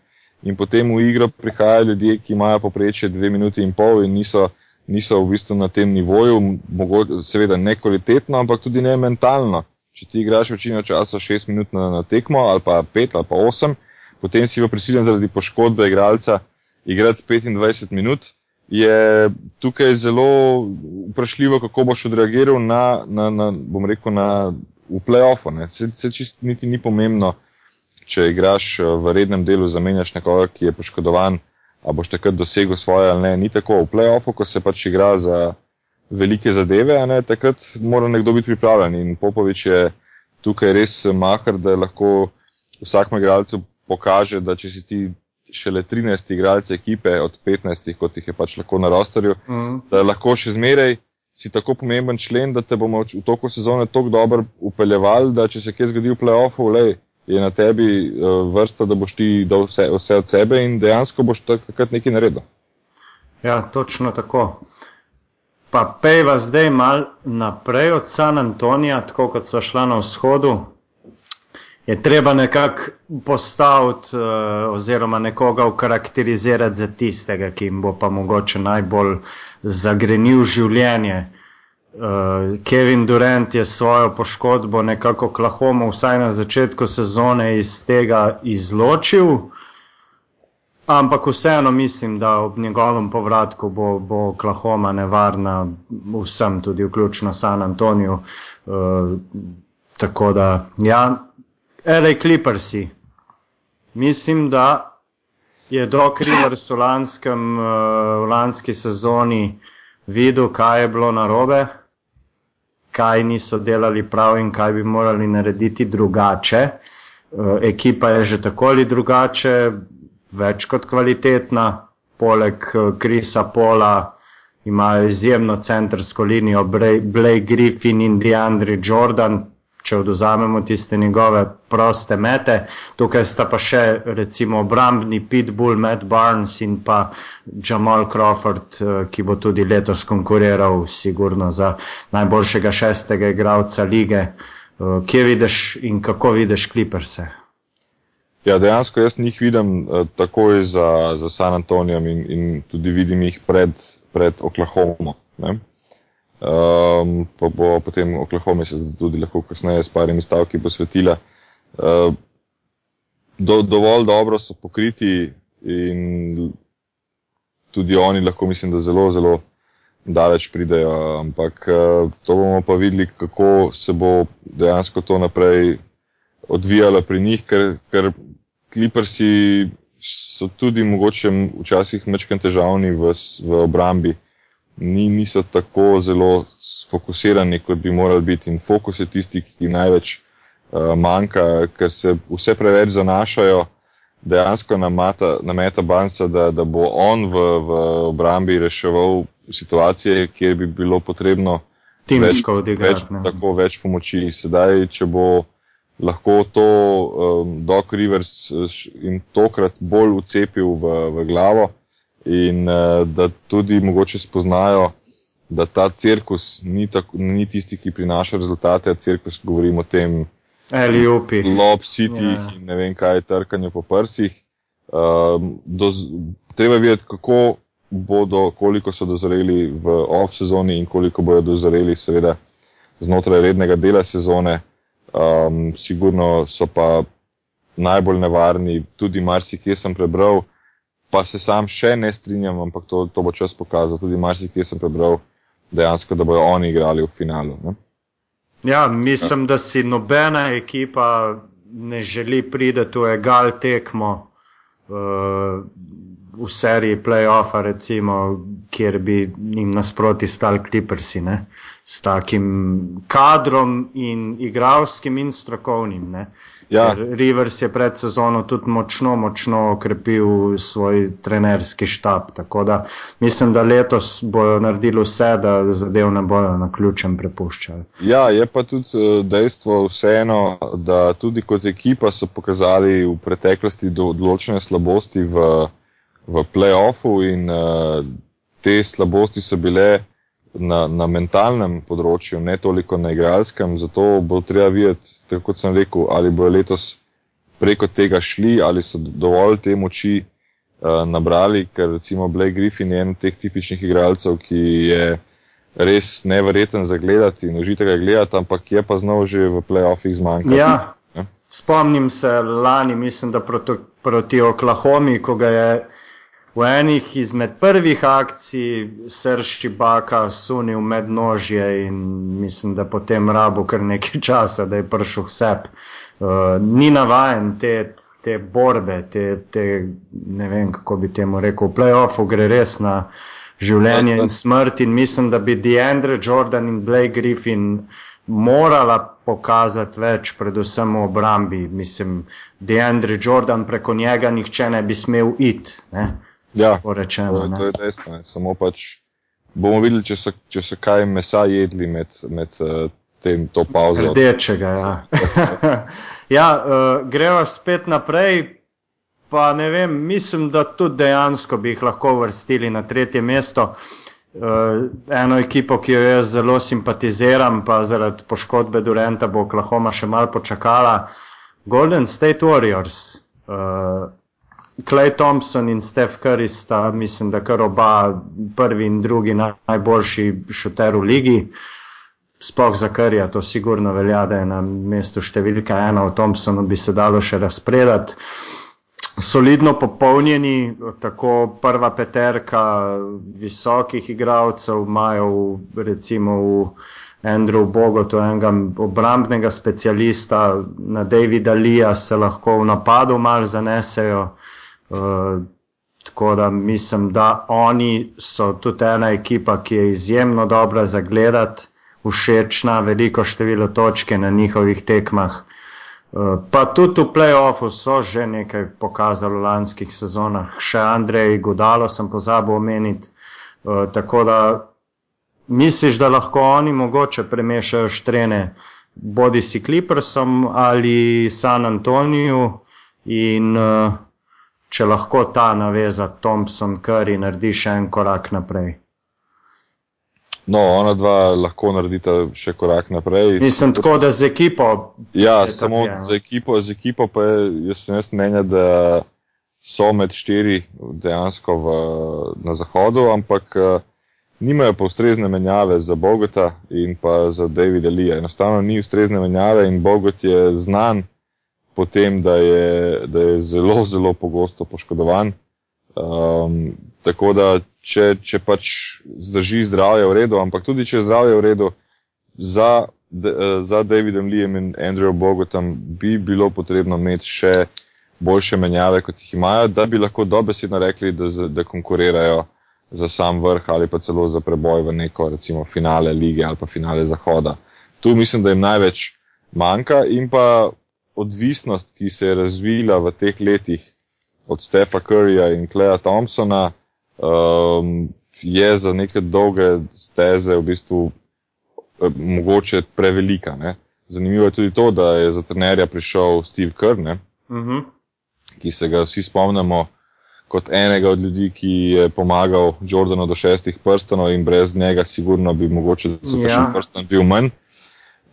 In potem v igro prihajajo ljudje, ki imajo poprečje dve minuti in pol in niso, niso v bistvu na tem nivoju, mogoče, seveda ne kvalitetno, ampak tudi ne mentalno. Če ti igraš večino časa šest minut na, na tekmo ali pa pet ali pa osem, potem si v prisiljen zaradi poškodbe igralca igrati 25 minut je tukaj zelo vprašljivo, kako boš odreagiral na, na, na bom rekel, na, v playoffu. Se, se čist niti ni pomembno, če igraš eh, v rednem delu, zamenjaš nekoga, ki je poškodovan, a boš takrat dosegel svoje ali ne. Ni tako v playoffu, ko se pač igra za velike zadeve, a ne, takrat mora nekdo biti pripravljen. In Popovič je tukaj res mahar, da lahko vsakmu igralcu pokaže, da če si ti šele 13 igralcev ekipe od 15, kot jih je pač lahko na rosterju, mm. da lahko še zmeraj si tako pomemben člen, da te bomo v toku sezone tako dobro upeljevali, da če se kje zgodi v playoffu, lej, je na tebi uh, vrsta, da boš ti dal vse, vse od sebe in dejansko boš takrat nekaj naredil. Ja, točno tako. Pa pejva zdaj mal naprej od San Antonija, tako kot so šla na vzhodu, je treba nekako postaviti uh, oziroma nekoga ukarakterizirati za tistega, ki jim bo pa mogoče najbolj zagrenil življenje. Uh, Kevin Durant je svojo poškodbo nekako Klahomo vsaj na začetku sezone iz tega izločil, ampak vseeno mislim, da ob njegovem povratku bo, bo Klahoma nevarna vsem, tudi vključno San Antoniju. Uh, tako da, ja, L.A. Clippersi. Mislim, da je Doc Rivers v, lanskem, uh, v lanski sezoni videl, kaj je bilo narobe, kaj niso delali prav in kaj bi morali narediti drugače. Uh, ekipa je že tako ali drugače, več kot kvalitetna, poleg Krisa uh, Pola imajo izjemno centrsko linijo Blake Griffin in DeAndre Jordan, če oduzamemo tiste njegove proste mete. Tukaj sta pa še recimo obrambni Pitbull, Matt Barnes in pa Jamal Crawford, eh, ki bo tudi letos konkuriral sigurno za najboljšega šestega igralca lige. Eh, kje vidiš in kako vidiš Clippers? Ja, dejansko jaz njih vidim uh, takoj za, za San Antonijem in, in tudi vidim jih pred, pred Oklahoma. Um, pa bo potem Oklahoma se tudi lahko kasneje s parimi stavki posvetila. Uh, do, dovolj dobro so pokriti in tudi oni lahko mislim, da zelo, zelo daleč pridejo, ampak uh, to bomo pa videli, kako se bo dejansko to naprej odvijalo pri njih, ker, ker kliprsi so tudi mogoče včasih mečken težavni v, v obrambi ni, niso tako zelo fokusirani, kot bi morali biti. In fokus je tisti, ki največ uh, manjka, ker se vse preveč zanašajo dejansko na, mata, na Meta Bansa, da, da bo on v, v obrambi reševal situacije, kjer bi bilo potrebno več, več, tako, več pomoči. Sedaj, če bo lahko to um, Doc Rivers in tokrat bolj ucepil v, v glavo, in uh, da tudi mogoče spoznajo, da ta cirkus ni, tako, ni tisti, ki prinaša rezultate, a cirkus govorimo o tem, Eliopi. Lob, City. Ja. in ne vem kaj, trkanje po prsih. Uh, do, treba videti, kako bodo, koliko so dozoreli v off-sezoni in koliko bodo dozoreli, seveda, znotraj rednega dela sezone. Um, sigurno so pa najbolj nevarni, tudi marsikje sem prebral, pa se sam še ne strinjam, ampak to, to bo čas pokazal. Tudi marsikaj sem prebral dejansko, da bodo oni igrali v finalu. Ne? Ja, mislim, da si nobena ekipa ne želi priti v egal tekmo uh, v seriji playoffa, recimo, kjer bi jim nasproti stali kliprsi. S takim kadrom in igravskim in strokovnim. Uh, Ja. Rivers je pred sezono tudi močno, močno okrepil svoj trenerski štab. Tako da mislim, da letos bojo naredili vse, da zadev ne bojo na ključem prepuščali. Ja, je pa tudi eh, dejstvo vseeno, da tudi kot ekipa so pokazali v preteklosti določene slabosti v, v playoffu in uh, te slabosti so bile na, na mentalnem področju, ne toliko na igralskem. Zato bo treba videti, tako kot sem rekel, ali bojo letos preko tega šli, ali so dovolj te moči uh, nabrali, ker recimo Blake Griffin je en teh tipičnih igralcev, ki je res nevreten za gledati in užite ga gledati, ampak je pa znov že v playoffih zmanjkati. Ja. ja. Spomnim se lani, mislim, da proti, proti Oklahomi, ko ga je V enih izmed prvih akcij srši baka sunil med nožje in mislim, da potem rabo kar nekaj časa, da je prišel vsep. Uh, ni navajen te, te borbe, te, te, ne vem kako bi temu rekel, v playoffu gre res na življenje in smrt in mislim, da bi Deandre Jordan in Blake Griffin morala pokazati več, predvsem v obrambi. Mislim, Deandre Jordan preko njega nihče ne bi smel iti. Ja, rečeno, to, to je dejstvo. Ne. Samo pač bomo videli, če so, če so kaj mesa jedli med, med uh, tem to pauzo. Rdečega, ja. ja, uh, gremo spet naprej. Pa ne vem, mislim, da tudi dejansko bi jih lahko vrstili na tretje mesto. Uh, eno ekipo, ki jo jaz zelo simpatiziram, pa zaradi poškodbe Durenta bo Oklahoma še malo počakala. Golden State Warriors. Uh, Clay Thompson in Steph Curry sta, mislim, da kar oba prvi in drugi najboljši šuter v ligi. Sploh za Curryja to sigurno velja, da je na mestu številka ena, o Thompsonu bi se dalo še razpredati. Solidno popolnjeni, tako prva peterka visokih igralcev imajo recimo v Andrew Bogotu enega obrambnega specialista, na Davida Lija se lahko v napadu mal zanesejo. Uh, tako da mislim, da oni so tudi ena ekipa, ki je izjemno dobra za gledati, všečna, veliko število točke na njihovih tekmah. Uh, pa tudi v playoffu so že nekaj pokazali v lanskih sezonah, še Andrej Godalo sem pozabil omeniti. Uh, tako da misliš, da lahko oni mogoče premešajo štrene bodi si Clippersom ali San Antoniju in uh, če lahko ta naveza Thompson, Curry naredi še en korak naprej. No, ona dva lahko naredita še korak naprej. Mislim tako, da z ekipo. Ja, samo tako, ja. z ekipo, z ekipo pa je, jaz sem jaz mnenja, da so med štiri dejansko v, na zahodu, ampak eh, nimajo pa ustrezne menjave za Bogota in pa za Davida Lija. Enostavno ni ustrezne menjave in Bogot je znan po tem, da je, da je zelo, zelo pogosto poškodovan. Um, tako da, če, če pač zdrži zdravje v redu, ampak tudi če je zdravje v redu, za, de, eh, za Davidom Lijem in Andrew Bogotom bi bilo potrebno imeti še boljše menjave, kot jih imajo, da bi lahko dobesedno rekli, da, da konkurirajo za sam vrh ali pa celo za preboj v neko, recimo, finale lige ali pa finale zahoda. Tu mislim, da jim največ manjka in pa odvisnost, ki se je razvila v teh letih od Stefa Curryja in Kleja Thompsona, um, je za neke dolge steze v bistvu eh, mogoče prevelika. Ne? Zanimivo je tudi to, da je za trenerja prišel Steve Kerr, ne? Uh -huh. ki se ga vsi spomnimo kot enega od ljudi, ki je pomagal Jordanu do šestih prstanov in brez njega sigurno bi mogoče za Ja. kakšen prstan bil manj.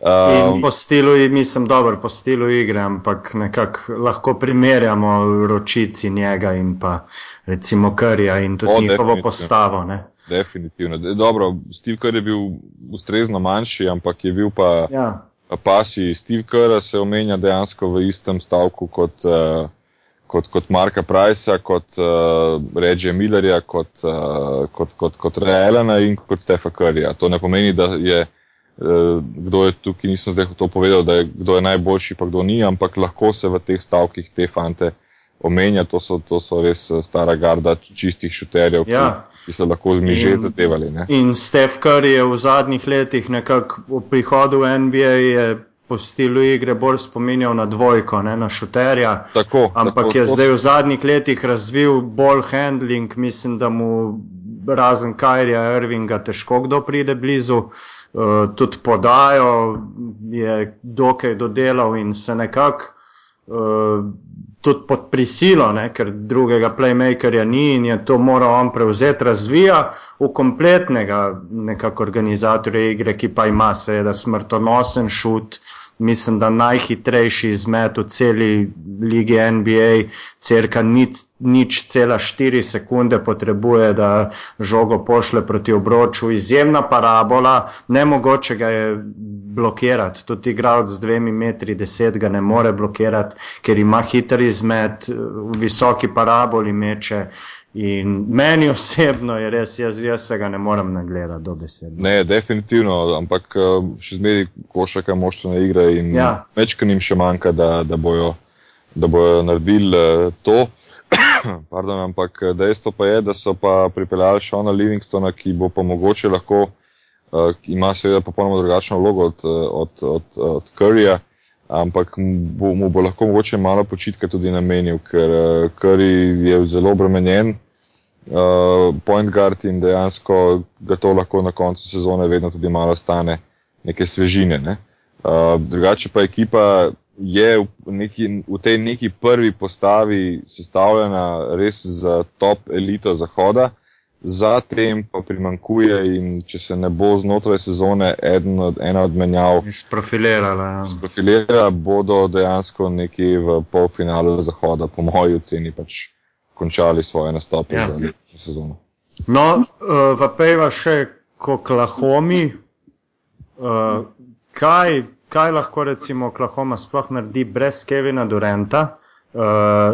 In Um, po stilu, mislim, dobro, po stilu igre, ampak nekako lahko primerjamo ročici njega in pa recimo Krija in tudi O, njihovo postavo. Ne? definitivno. De- Dobro, Steve Kerr je bil ustrezno manjši, ampak je bil pa Ja, pasi. Steve Kerr se omenja dejansko v istem stavku kot, uh, kot, kot Marka Pricea, kot uh, Reggie Millerja, kot, uh, kot, kot, kot Realena in kot Stefa Curryja. To ne pomeni, da je uh, kdo je tukaj, nisem zdaj to povedal, da je kdo je najboljši, pa kdo ni, ampak lahko se v teh stavkih te fante omenja. To so, to so res eh, stara garda čistih šuterjev, ki, Ja. ki so lahko z miže zadevali. Ne? In Steph Curry je v zadnjih letih nekako v prihodu v NBA je po stilu igre bolj spominjal na dvojko, ne na šuterja. Tako, Ampak tako, je zdaj v zadnjih letih razvil bolj handling, mislim, da mu razen Kajrija Irvinga težko kdo pride blizu. Uh, tudi podajo je dokaj dodelal in se nekako uh, tudi pod prisilo, ne, ker drugega playmakerja ni in je to moral on prevzeti, razvija v kompletnega nekako organizatorja igre, ki pa ima seveda smrtonosen šut, mislim, da najhitrejši izmet v celi ligi NBA, crka nič, nič cela štiri sekunde potrebuje, da žogo pošle proti obroču, izjemna parabola, nemogoče ga je blokirati, tudi igralec z dvemi metri deset ga ne more blokirati, ker ima hiter izmet, v visoki paraboli meče. In meni osebno je res, jaz, jaz se ga ne morem nagledati do besede. Ne, definitivno, ampak eh, še zmeraj košaka moštvena igra in Ja. večkrat še manjka, da, da, bojo, da bojo naredili eh, to. Pardon, ampak eh, dejstvo pa je, da so pa pripeljali Šona Livingstona, ki bo pa mogoče lahko, uh, ima seveda popolnoma drugačno vlogo od, od, od, od Curryja, ampak mu bo, mu bo lahko mogoče malo počitka tudi namenil, ker uh, Curry je zelo obremenjen uh, point guard in dejansko ga to lahko na koncu sezone vedno tudi malo stane neke svežine. Ne? Uh, drugače pa ekipa je v, neki, v tej neki prvi postavi sestavljena res za top elito zahoda, zatem pa primankuje in če se ne bo znotraj sezone eden od, ena od menjav Sprofilirala. Ja. sprofilira, bodo dejansko nekje v polfinalu zahoda, po moji oceni, pač končali svoje nastope Ja. za letošnjo sezono. No, uh, v Pejva še k Oklahomi. Uh, kaj, kaj lahko recimo Oklahoma sploh naredi brez Kevina Durenta? Uh,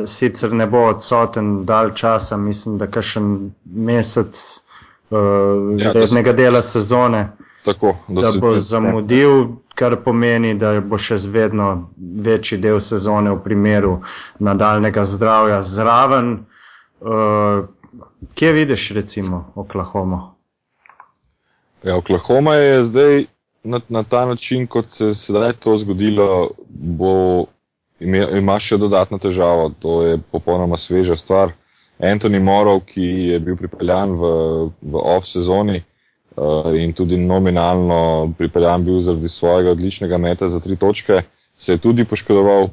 sicer ne bo odsoten dal časa, mislim, da kakšen mesec uh, Ja, da se- rednega dela sezone, Tako, da se- bo zamudil, kar pomeni, da bo še vedno večji del sezone v primeru nadaljnega zdravja zraven. Uh, kje vidiš recimo Oklahomo? Ja, Oklahoma je zdaj na, na ta način, kot se je sedaj to zgodilo, bo ime, ima še dodatno težavo. To je popolnoma sveža stvar. Anthony Morov, ki je bil pripeljan v, v off sezoni, uh, in tudi nominalno pripeljan bil zaradi svojega odličnega meta za tri točke, se je tudi poškodoval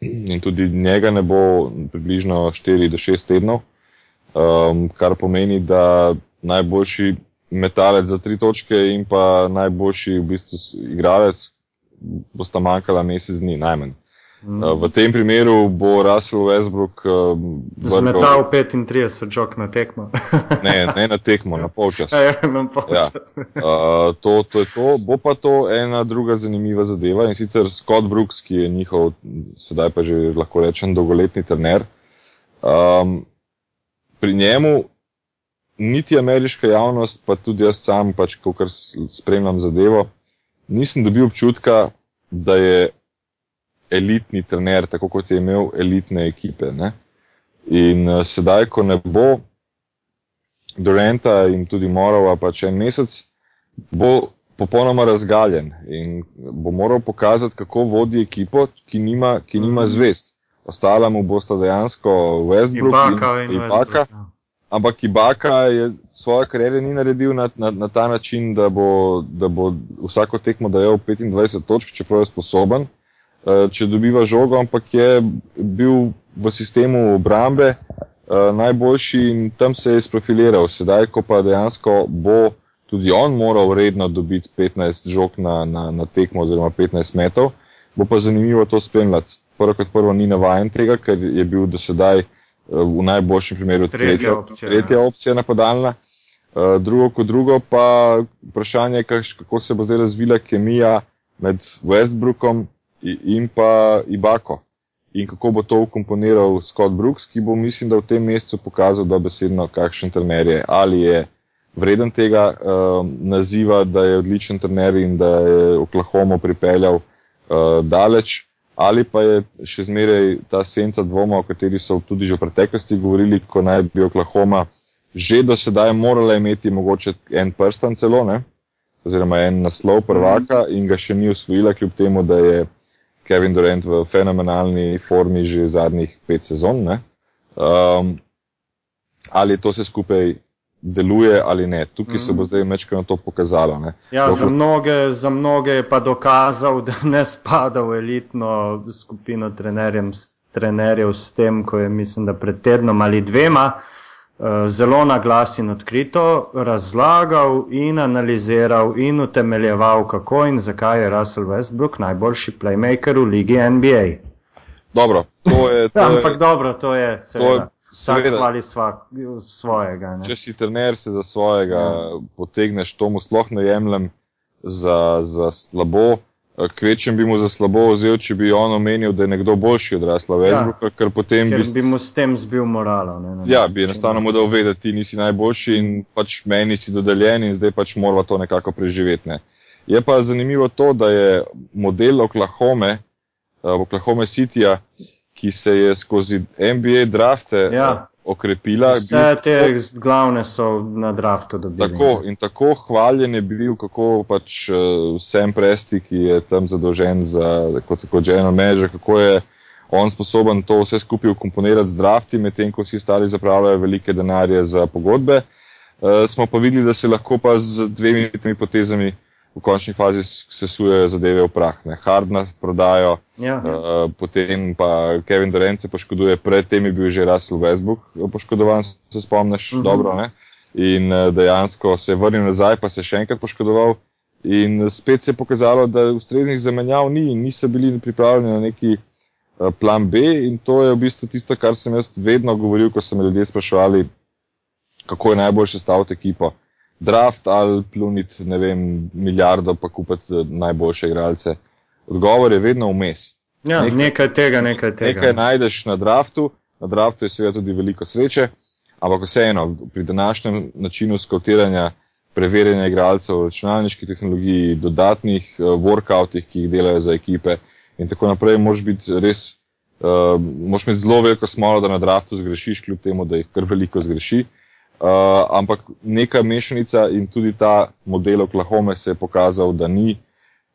in tudi njega ne bo približno 4 do 6 tednov, um, kar pomeni, da najboljši metalec za tri točke in pa najboljši v bistvu igralec bosta manjkala mesec dni najmanj. Mm. V tem primeru bo Russell Westbrook uh, zmetal 35 jok na tekmo. ne, ne na tekmo, na polčas. Ja, na polčas. Ja. Uh, to, to je to. Bo pa to ena druga zanimiva zadeva in sicer Scott Brooks, ki je njihov, sedaj pa že lahko rečem, dolgoletni trener. Um, pri njemu niti ameriška javnost, pa tudi jaz sam, pač, ko kar spremljam zadevo, nisem dobil občutka, da je elitni trener, tako kot je imel elitne ekipe. Ne? In uh, sedaj, ko ne bo Durenta in tudi Morova pač en mesec, bo popolnoma razgaljen in bo moral pokazati, kako vodi ekipo, ki nima, ki nima -hmm. zvest. Ostala mu bosta dejansko Westbrook Ibaka in, in Ibaka. Ja. Ampak Ibaka je svojo kariero ni naredil na, na, na ta način, da bo, da bo vsako tekmo dajal 25 točk, čeprav je sposoben. Eh, če dobiva žogo, ampak je bil v sistemu obrambe eh, najboljši in tam se je sprofiliral. Sedaj, ko pa dejansko bo tudi on moral redno dobiti 15 žog na, na, na tekmo oziroma 15 metrov, bo pa zanimivo to spremljati. Prvo kot prvo ni navajen tega, ker je bil do sedaj eh, v najboljšem primeru tretja, tretja opcija, tretja ja. opcija napadalna. Drugo kot drugo pa vprašanje, kako se bo zdaj razvila kemija med Westbrookom in pa Ibako. In kako bo to ukomponiral Scott Brooks, ki bo, mislim, da v tem mesecu pokazal dobesedno, kakšen trener je. Ali je vreden tega uh, naziva, da je odličen trener in da je Oklahoma pripeljal uh, daleč, ali pa je še zmeraj ta senca dvoma, o kateri so tudi že v preteklosti govorili, ko naj bi Oklahoma že do sedaj morala imeti mogoče en prstan celo, ne? oziroma en naslov prvaka in ga še ni usvojila, kljub temu, da je Kevin Durant v fenomenalni formi že zadnjih pet sezon. Um, ali to se skupaj deluje ali ne. Tukaj se bo mm. zdaj mečkano to pokazalo. Ne. Ja, za, mnoge, za mnoge je pa dokazal, da ne spada v elitno skupino trenerjev s tem, ko je mislim, da pred tednom ali dvema. Eh, zelo na glas in odkrito razlagal in analiziral in utemeljeval, kako in zakaj je Russell Westbrook najboljši playmaker v ligi NBA. Dobro, to je. To Ampak je, dobro, to je seveda. Vsak hvali svojega. Ne? Če si trener, se za svojega ja. potegneš, to mu sploh ne jemljem za, za slabo. Kvečem bi mu za slabo vzel, če bi on omenil, da je nekdo boljši od Rasla Westbrooka, ja, ker potem ker bi, bi mu s tem zbil moralo. Ne, ne, ja, bi enostavno mu dal vedeti, ti nisi najboljši in pač meni si dodeljen in zdaj pač mora to nekako preživeti. Ne. Je pa zanimivo to, da je model Oklahome, uh, Oklahome Cityja, ki se je skozi NBA drafte ja. Uh, okrepila. Vse te tako, glavne so na draftu dobili. Tako in tako hvaljen je bil, kako pač uh, Sam Presti, ki je tam zadolžen za kot, kot general manager, kako je on sposoben to vse skupaj ukomponirati z drafti, medtem ko vsi ostali zapravljajo velike denarje za pogodbe. Uh, smo pa videli, da se lahko pa z dvemi temi potezami v končni fazi sesujejo zadeve v prah. Ne. Hardna prodajo, ja. uh, potem pa Kevin Durant se poškoduje, predtem je bil že Russell Westbrook poškodovan, se spomniš uh mhm. -huh. dobro. Ne. In uh, dejansko se je vrnil nazaj, pa se je še enkrat poškodoval. In spet se je pokazalo, da ustreznih zamenjav ni in niso bili pripravljeni na neki uh, plan B. In to je v bistvu tisto, kar sem jaz vedno govoril, ko so me ljudje spraševali, kako je najboljše staviti ekipo draft ali pluniti, ne vem, milijardo pa kupiti eh, najboljše igralce. Odgovor je vedno vmes. Ja, nekaj, nekaj tega, nekaj tega. Nekaj najdeš na draftu, na draftu je seveda tudi veliko sreče, ampak vseeno, pri današnjem načinu skautiranja, preverjanja igralcev, računalniški tehnologiji, dodatnih uh, workoutih, ki jih delajo za ekipe in tako naprej, moraš biti res, uh, moraš imeti zelo veliko smolo, da na draftu zgrešiš, kljub temu, da jih kar veliko zgreši. Uh, ampak neka mešanica in tudi ta model Oklahoma se je pokazal, da ni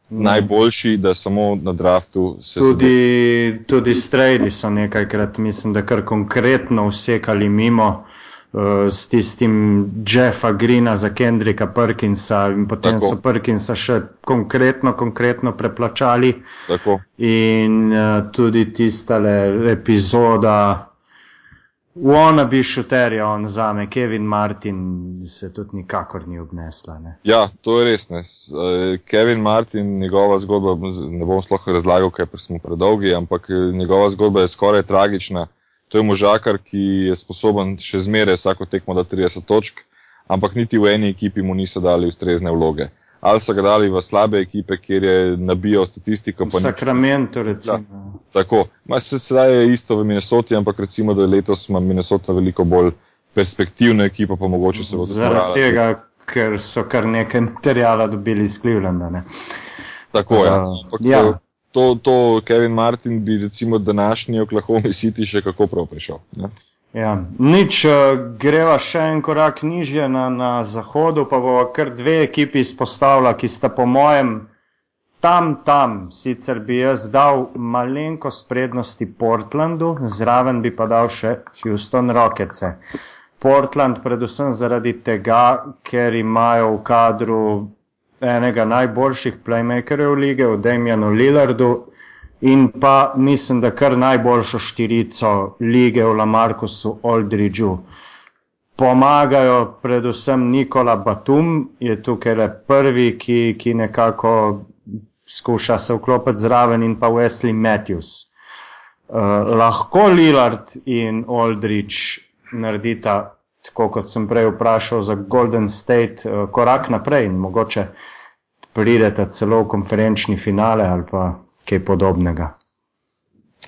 mm. najboljši, da samo na draftu se. Tudi, tudi strejdi so nekajkrat, mislim, da kar konkretno usekali mimo. uh, s tistim Jeffa Greena za Kendrika Perkinsa in potem Tako. so Perkinsa še konkretno, konkretno preplačali. Tako. In uh, tudi tistale epizoda Wannabe šuterja, on zame, Kevin Martin, se tudi nikakor ni obnesla. Ne? Ja, to je res. Ne. Eh, Kevin Martin, njegova zgodba, ne bom sploh razlagal, ker smo predolgi, ampak eh, njegova zgodba je skoraj tragična. To je možakar, ki je sposoben še zmeraj vsako tekmo da 30 točk, ampak niti v eni ekipi mu niso dali ustrezne vloge. Ali so ga dali v slabe ekipe, kjer je nabijal statistiko, pa V ni Sakramentu, recimo. tako. Ma, se, sedaj je isto v Minnesoti, ampak recimo, da letos ima Minnesota veliko bolj perspektivna ekipa, pa mogoče se bo tudi Zaradi tega, ker so kar nekaj materijala dobili iz Clevelanda. Ne? Tako je. Uh, Ampak, ja. To, to Kevin Martin bi recimo današnji Oklahoma City še kako prav prišel. Ne? Ja. Nič, eh, greva še en korak nižje na, na zahodu, pa bo kar dve ekipi izpostavila, ki sta po mojem tam, tam. Sicer bi jaz dal malenkost prednosti Portlandu, zraven bi pa dal še Houston Rockets. Portland predvsem zaradi tega, ker imajo v kadru enega najboljših playmakerjev lige, v Damienu Lillardu, in pa mislim, da kar najboljšo štirico lige v Lamarkusu Aldridgeu. Pomagajo predvsem Nikola Batum, je tukaj le prvi, ki, ki nekako skuša se vklopiti zraven, in pa Wesley Matthews. Uh, lahko Lillard in Aldridge naredita, tako kot sem prej vprašal, za Golden State uh, korak naprej in mogoče prideta celo v konferenčni finale ali pa kaj podobnega.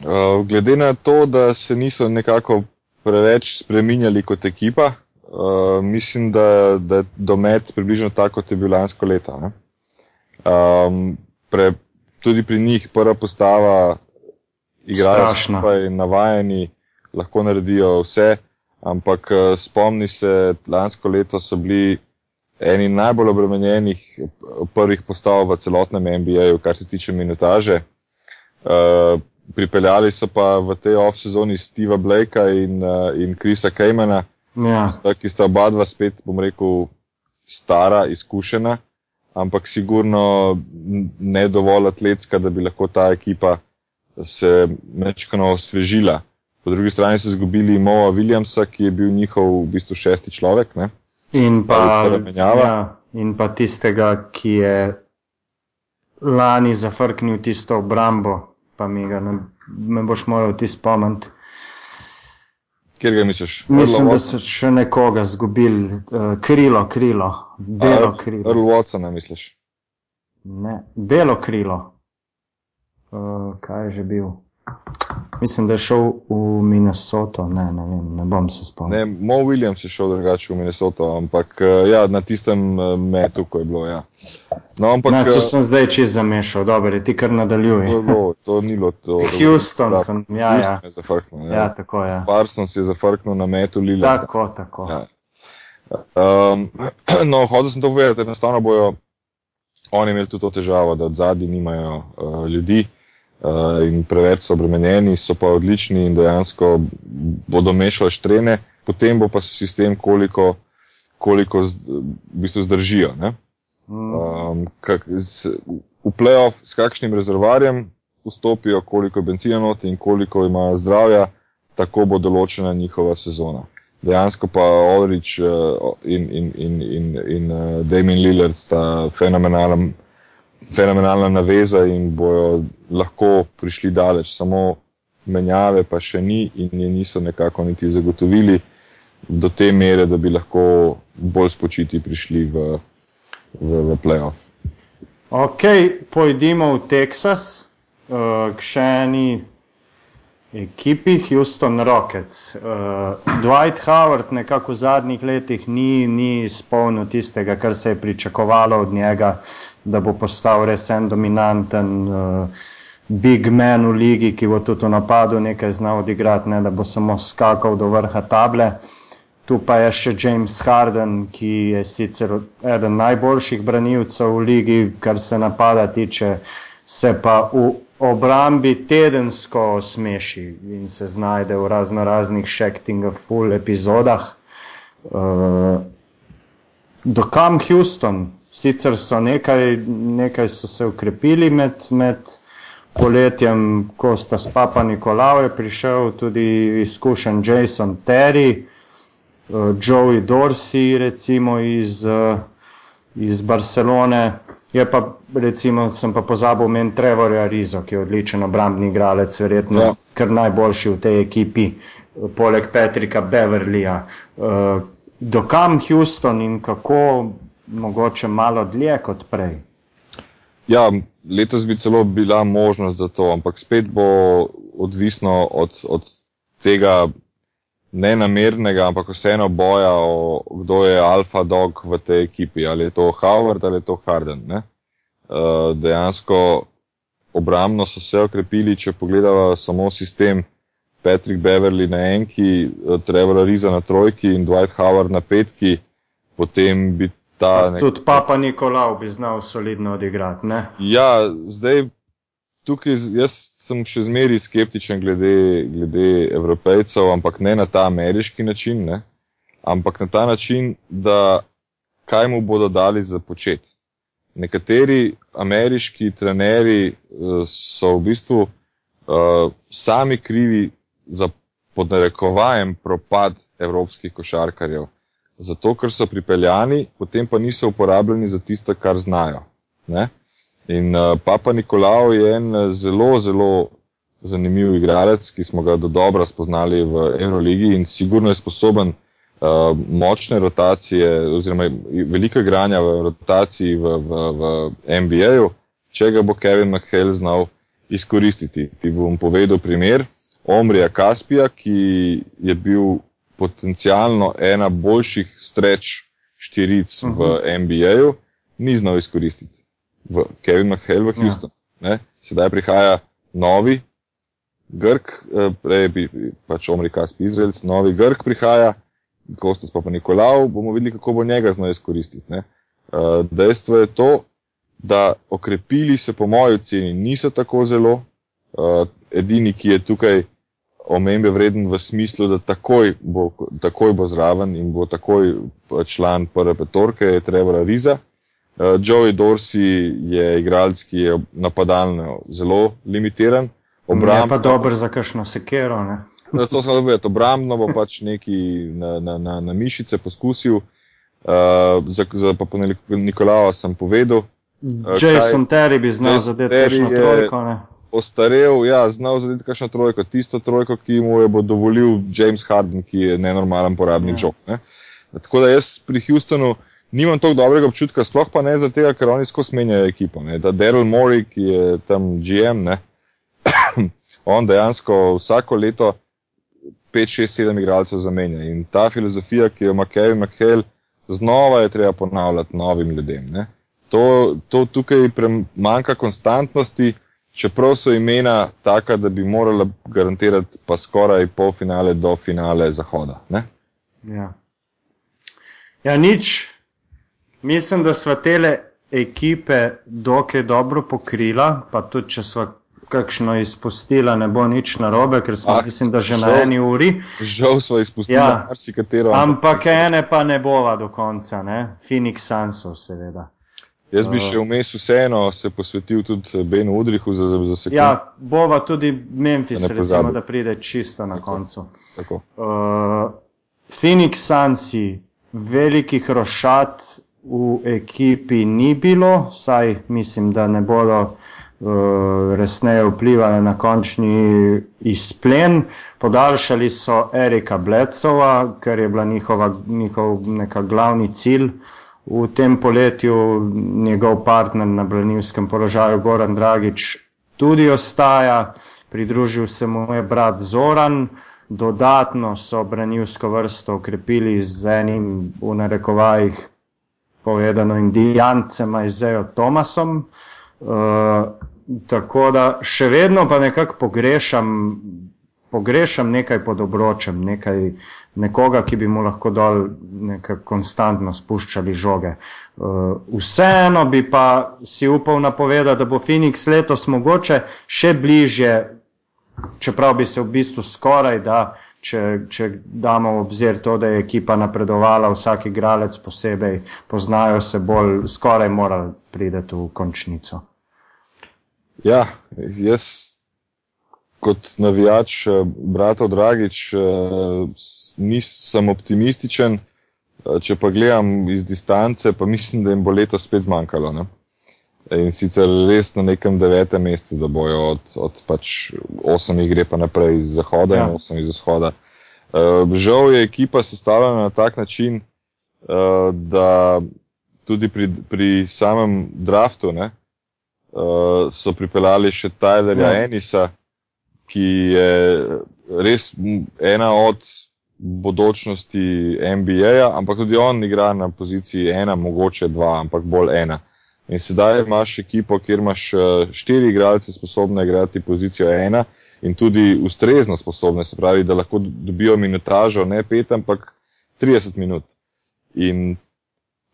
Uh, glede na to, da se niso nekako preveč spreminjali kot ekipa, uh, mislim, da, da je domet približno tako, kot je bil lansko leto. ne. Um, pre, tudi pri njih prva postava igrajo skupaj, navajeni, lahko naredijo vse, ampak uh, spomni se, lansko leto so bili eni najbolj obremenjenih prvih postav v celotnem NBA-ju, kar se tiče minutaže. Uh, pripeljali so pa v tej off-sezoni Steva Blakea in, uh, in Krisa Kejmana, Ja, sta, ki sta oba dva spet, bom rekel, stara, izkušena, ampak sigurno ne dovolj atletska, da bi lahko ta ekipa se mečkano osvežila. Po drugi strani so izgubili Moa Williamsa, ki je bil njihov v bistvu šesti človek. Ne? In pa, ja, in pa tistega, ki je lani zafrknil tisto obrambo, pa mi ga ne, me boš moral ti spomniti. Kjer ga misliš? Mislim, da so še nekoga zgubili, uh, krilo, krilo, belo Watson- krilo. Earl Watsona misliš? Ne, belo krilo. Uh, kaj je že bil? Mislim, da je šel v Minnesoto, ne, ne vem, ne bom se spomnil. Ne, Mo Williams je šel drugače v Minnesota, ampak eh, ja, na tistem eh, metu, ko je bilo. Ja. No, ampak eh, to sem zdaj čist zamešal, dobro, ti kar to, nadaljuj. je bilo, to ni bilo to. Houston da- sem, ja, ja. Houston je zafrknil. Ja. Ja, tako je. Parsons je zafrknil na metu Lila. Tako, tako. Ja. Um, no, hodil sem to povedati, enostavno bojo oni imeli tudi to težavo, da od zadnji nimajo uh, ljudi uh, in preveč so obremenjeni, so pa odlični in dejansko bodo mešali štrene, potem bo pa sistem, koliko, koliko z, v bistvu zdržijo. Ne? Mm, Um, kak, z, v playoff s kakšnim rezervarjem vstopijo, koliko je benzina noti in koliko imajo zdravja, tako bo določena njihova sezona. Dejansko pa uh, in, in, in, in, in uh, Damien Lillard sta fenomenalen, fenomenalna naveza in bojo lahko prišli daleč, samo menjave pa še ni in je niso nekako niti zagotovili do te mere, da bi lahko bolj spočiti prišli v, v, v playoff. Ok, pojdimo v Teksas, uh, k še eni ekipi Houston Rockets. Uh, Dwight Howard nekako v zadnjih letih ni, ni izpolnil tistega, kar se je pričakovalo od njega, da bo postal res en dominanten uh, big man v ligi, ki bo tudi v napadu nekaj znal odigrati, ne da bo samo skakal do vrha table. Tu pa je še James Harden, ki je sicer eden najboljših branilcev v ligi, kar se napada tiče, se pa v obrambi tedensko smeši in se znajde v razno raznih Shacking of Full epizodah. Uh, do kam Houston, sicer so nekaj, nekaj so se ukrepili med, med poletjem, ko sta s Papa Nikolao je prišel tudi izkušen Jason Terry, uh, Joey Dorsey recimo iz, uh, iz Barcelone. Je pa, recimo, sem pa pozabil men Trevorja Rizo, ki je odličen obrambni igralec, verjetno ja. kar najboljši v tej ekipi, poleg Petrika Beverlyja. Dokam Houston in kako mogoče malo dlje kot prej? Ja, letos bi celo bila možnost za to, ampak spet bo odvisno od, od tega nenamernega, ampak vseeno boja, o, kdo je alfa dog v tej ekipi, ali je to Howard ali je to Harden. Uh, dejansko obramno so se okrepili, če pogledamo samo sistem Patrick Beverly na enki, eh, Trevor Riza na trojki in Dwight Howard na petki, potem bi ta. Nek... Tudi Papa Nikolao bi znal solidno odigrati. Ne? Ja, zdaj tukaj jaz sem še zmeri skeptičen glede, glede evropejcev, ampak ne na ta ameriški način, ne? ampak na ta način, da kaj mu bodo dali za počet. Nekateri ameriški trenerji uh, so v bistvu uh, sami krivi za podnarekovajem propad evropskih košarkarjev. Zato, ker so pripeljani, potem pa niso uporabljeni za tisto, kar znajo. Ne? In uh, Papa Nikolao je en uh, zelo, zelo zanimiv igralec, ki smo ga do dobra spoznali v Euroligi in sigurno je sposoben uh, močne rotacije oziroma veliko igranja v rotaciji v, v, v NBA-ju, če ga bo Kevin McHale znal izkoristiti. Ti bom povedal primer. Omrija Kaspija, ki je bil potencialno ena boljših streč štiric uh -huh. v mhm. NBA-ju, ni znal izkoristiti. V Kevin McHale v. Houston. Ja. Sedaj prihaja novi Grk, eh, prej bi pač Omri Kaspi Izraelc, novi Grk prihaja, Kostas pa pa Nikolao, bomo videli, kako bo njega znal izkoristiti. Ne? Eh, dejstvo je to, da okrepili se po moji oceni niso tako zelo. Uh, edini, ki je tukaj omembe vreden v smislu, da takoj bo, takoj bo zraven in bo takoj član prve petorke, je Trevor Riza. Uh, Joey Dorsey je igralec, ki je napadalno zelo limitiran. Obrambno pa dober za kakšno sekero. To smo dobili, obrambno bo pač neki na, na, na, na mišice poskusil. Uh, za za pa Nikolava sem povedal. Uh, Jason Terry bi znal zadeti kakšno trojko. Ne? Ostarel, ja, znal zadeti kakšno trojko, tisto trojko, ki mu je bo dovolil James Harden, ki je nenormalen porabnik ja. žog. Ne. Tako da jaz pri Houstonu nimam tako dobrega občutka, sploh pa ne zato, ker oni skozi menjajo ekipo. Ne. Da Daryl Morey, ki je tam GM, ne, on dejansko vsako leto 5, 6, 7 igralcev zamenja. In ta filozofija, ki jo ima Kevin McHale, znova je treba ponavljati novim ljudem. Ne. To, to tukaj manjka konstantnosti, čeprav so imena taka, da bi morala garantirati pa skoraj pol finale do finale Zahoda. Ja. ja, nič. Mislim, da sva tele ekipe dokaj dobro pokrila, pa tudi če sva kakšno izpustila, ne bo nič narobe, ker smo, ah, mislim, da že žal, na eni uri. Žal sva izpustila ja, marsikatero. Ampak ene pa ne bova do konca, ne? Phoenix Sunsov, seveda. Jaz bi še vmes vseeno se posvetil tudi Benu Udrihu za, za sekund. Ja, bova tudi Memphis, da, recimo, da pride čisto na tako, koncu. Tako. Uh, Phoenix Sunsi, velikih rošat v ekipi ni bilo, saj mislim, da ne bodo uh, resneje vplivali na končni izplen. Podaljšali so Erika Blecova, ker je bila njihova, njihov neka glavni cilj. V tem poletju njegov partner na branilskem položaju Goran Dragič tudi ostaja, pridružil se mu je brat Zoran, dodatno so branilsko vrsto ukrepili z enim v narekovajih povedano indijancem Aizejo Tomasom. Uh, tako da še vedno pa nekako pogrešam pogrešam nekaj pod obročem, nekaj, nekoga, ki bi mu lahko dol nekaj konstantno spuščali žoge. Uh, vseeno bi pa si upal napovedati, da bo Phoenix letos mogoče še bližje, čeprav bi se v bistvu skoraj da če, če damo v obzir to, da je ekipa napredovala, vsak igralec posebej, poznajo se bolj, skoraj morali priti v končnico. Ja, jaz kot navijač, eh, bratov Dragič, eh, nisem optimističen. Eh, če pa gledam iz distance, pa mislim, da jim bo leto spet zmanjkalo. Ne? In sicer res na nekem devetem mestu, da bojo od, od pač osem igre pa naprej iz zahoda ja. in osem iz vzhoda. Žal je ekipa sestavljena na tak način, da tudi pri, pri samem draftu ne, so pripeljali še Tylerja ja. Enisa, ki je res ena od bodočnosti NBA-ja, ampak tudi on igra na poziciji ena, mogoče dva, ampak bolj ena. In sedaj imaš ekipo, kjer imaš eh, štiri igralce sposobne igrati pozicijo ena in tudi ustrezno sposobne, se pravi, da lahko dobijo minutažo ne pet, ampak 30 minut. In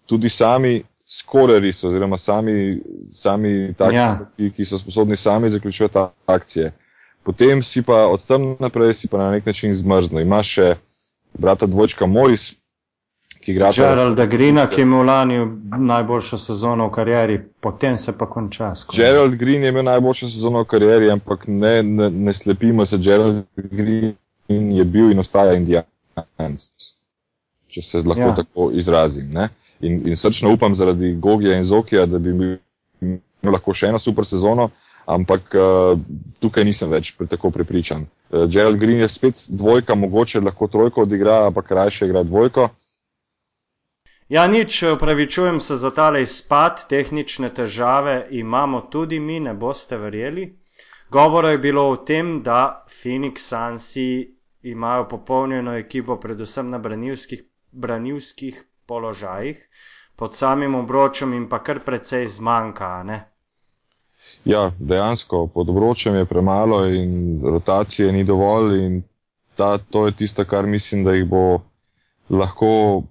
tudi sami skoreri so, oziroma sami, sami taki, ja. ki, ki so sposobni sami zaključovati akcije. Potem si pa od tam naprej si pa na nek način zmrzno. Imaš še brata dvojčka Morris, ki igra. Geralda Greena, ki je imel lani najboljšo sezono v karieri, potem se pa konča. Gerald Green je imel najboljšo sezono v karieri, ampak ne, ne, ne slepimo se, Gerald Green je bil in ostaja Indijanec, če se lahko ja. tako izrazim. Ne? In, in srčno upam zaradi Gogija in Zokija, da bi imel lahko še eno super sezono. Ampak uh, tukaj nisem več tako prepričan. Uh, Gerald Green je spet dvojka, mogoče lahko trojko odigra, ampak raje igra dvojko. Ja, nič, upravičujem se za tale izpad, tehnične težave imamo tudi mi, ne boste verjeli. Govora je bilo o tem, da Phoenix Sunsi imajo popolnjeno ekipo, predvsem na branilskih, branilskih položajih, pod samim obročem in pa kar precej zmanjka. Ne? Ja, dejansko pod obročem je premalo in rotacije ni dovolj in ta, to je tisto, kar mislim, da jih bo lahko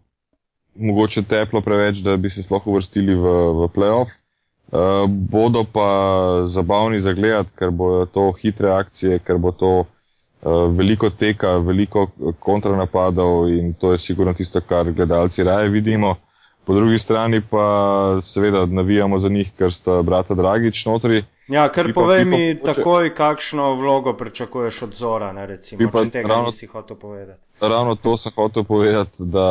mogoče teplo preveč, da bi se sploh uvrstili v, v playoff. Uh, bodo pa zabavni za gledati, ker bo to hitre akcije, ker bo to uh, veliko teka, veliko kontranapadov in to je sigurno tisto, kar gledalci raje vidimo. Po drugi strani pa seveda navijamo za njih, ker sta brata Dragič notri. Ja, ker povej mi poče... takoj, kakšno vlogo pričakuješ od Zora, ne recimo, pa, če tega ravno, nisi hotel povedati. Ravno to sem hotel povedati, da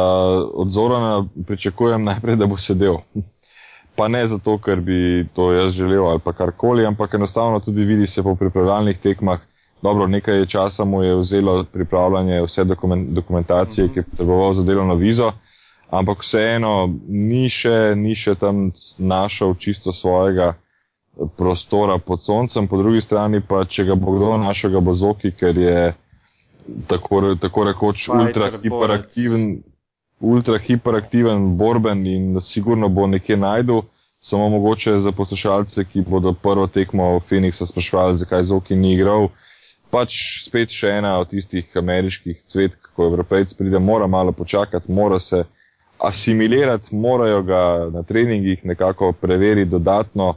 od Zora pričakujem najprej, da bo sedel. pa ne zato, ker bi to jaz želel ali pa karkoli, ampak enostavno tudi vidi se po pripravljalnih tekmah. Dobro, nekaj časa mu je vzelo pripravljanje vse dokument, dokumentacije, mm -hmm. ki je potreboval za delovno vizo ampak vseeno ni še, ni še tam našel čisto svojega prostora pod soncem, po drugi strani pa, če ga bo kdo našel, ga bo zoki, ker je tako, tako rekoč ultra hiperaktiven, ultra hiperaktiven, borben in sigurno bo nekje najdu. Samo mogoče za poslušalce, ki bodo prvo tekmo Phoenixa sprašvali, zakaj Zoki ni igral. Pač spet še ena od tistih ameriških cvetk, ko evropejci pride, mora malo počakati, mora se asimilirati, morajo ga na treningih nekako preveriti dodatno,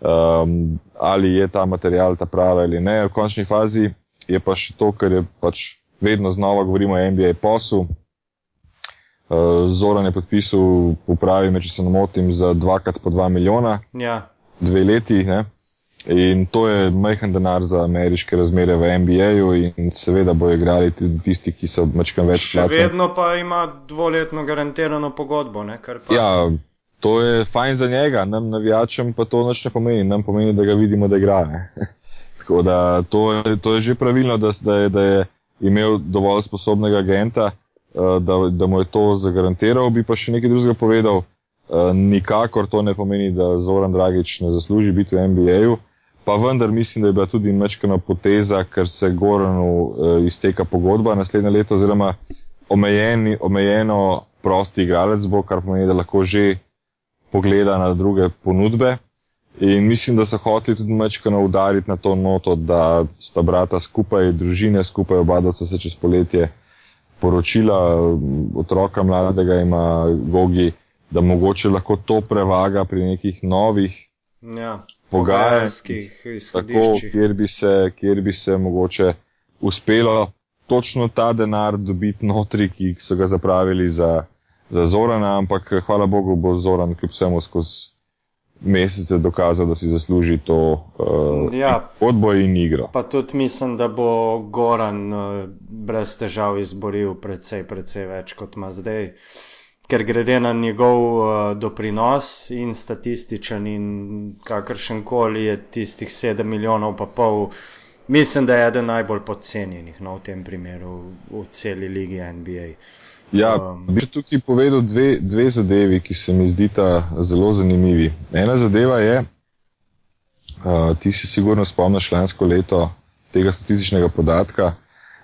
um, ali je ta material ta pravi ali ne. V končni fazi je pa še to, kar je pač vedno znova govorimo o NBA poslu. Uh, Zoran je podpisal, popravi me, če se ne motim, za dvakrat po dva milijona. Ja. Dve leti, ne? In to je majhen denar za ameriške razmere v NBA-ju in seveda bojo igrali tudi tisti, ki so mačkam več plačani. Še vedno pa ima dvoletno garantirano pogodbo, ne? Pa... Ja, to je fajn za njega, nam navijačem pa to noč ne pomeni, nam pomeni, da ga vidimo, da igra. Tako da to je, to je že pravilno, da, da, je, da je imel dovolj sposobnega agenta, eh, da, da mu je to zagarantiral, bi pa še nekaj drugega povedal. Uh, nikakor to ne pomeni, da Zoran Dragič ne zasluži biti v NBA-ju pa vendar mislim, da je bila tudi mečkana poteza, ker se Goranu uh, izteka pogodba naslednje leto, oziroma omejeni, omejeno prosti igralec bo, kar pomeni, da lahko že pogleda na druge ponudbe. In mislim, da so hoteli tudi mečkano udariti na to noto, da sta brata skupaj, družine skupaj, oba da so se čez poletje poročila, otroka mladega ima Gogi, da mogoče lahko to prevaga pri nekih novih. Ja pogajanjskih izhodiščih, kjer, kjer bi se mogoče uspelo točno ta denar dobiti notri, ki so ga zapravili za, za Zorana, ampak hvala Bogu bo Zoran kljub vsemu skozi mesece dokazal, da si zasluži to uh, ja, odboj in igro. Pa tudi mislim, da bo Goran uh, brez težav izboril precej, precej več kot ima zdaj. Ker glede na njegov uh, doprinos in statističen in kakršen koli je tistih 7 milijonov pa pol, mislim, da je eden najbolj podcenjenih no, v tem primeru v celi ligi NBA. Ja, um, bi tukaj povedal dve, dve zadevi, ki se mi zdita zelo zanimivi. Ena zadeva je, uh, ti si sigurno spomniš lansko leto tega statističnega podatka,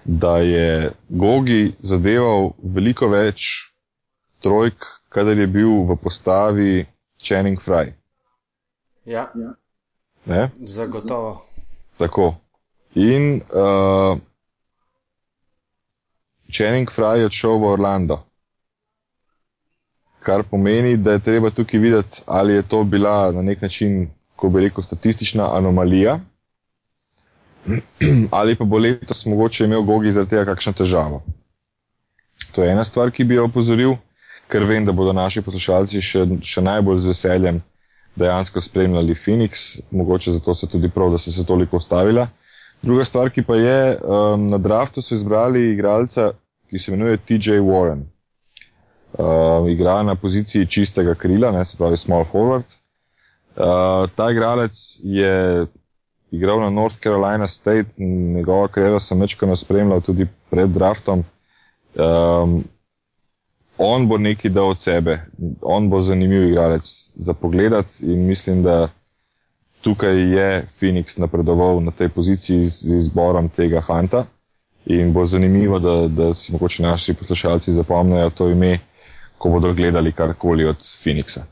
da je Gogi zadeval veliko več trojk, kadar je bil v postavi Channing Fry. Ja, ja. zagotovo. Tako. In uh, Channing Fry je odšel v Orlando. Kar pomeni, da je treba tukaj videti, ali je to bila na nek način, ko bi rekel, statistična anomalija, ali pa bo letos mogoče imel Gogi zaradi tega kakšno težavo. To je ena stvar, ki bi jo opozoril, ker vem, da bodo naši poslušalci še, še najbolj z veseljem dejansko spremljali Phoenix, mogoče zato se tudi prav, da se toliko ustavila. Druga stvar, ki pa je, um, na draftu so izbrali igralca, ki se imenuje TJ Warren. Uh, igra na poziciji čistega krila, ne, se pravi small forward. Uh, ta igralec je igral na North Carolina State njegova karijera sem večkrat spremljal tudi pred draftom. Um, on bo nekaj dal od sebe, on bo zanimiv igralec za pogled in mislim, da tukaj je Phoenix napredoval na tej poziciji z izborom tega fanta. In bo zanimivo, da, da si mogoče naši poslušalci zapomnijo to ime, ko bodo gledali karkoli od Phoenixa.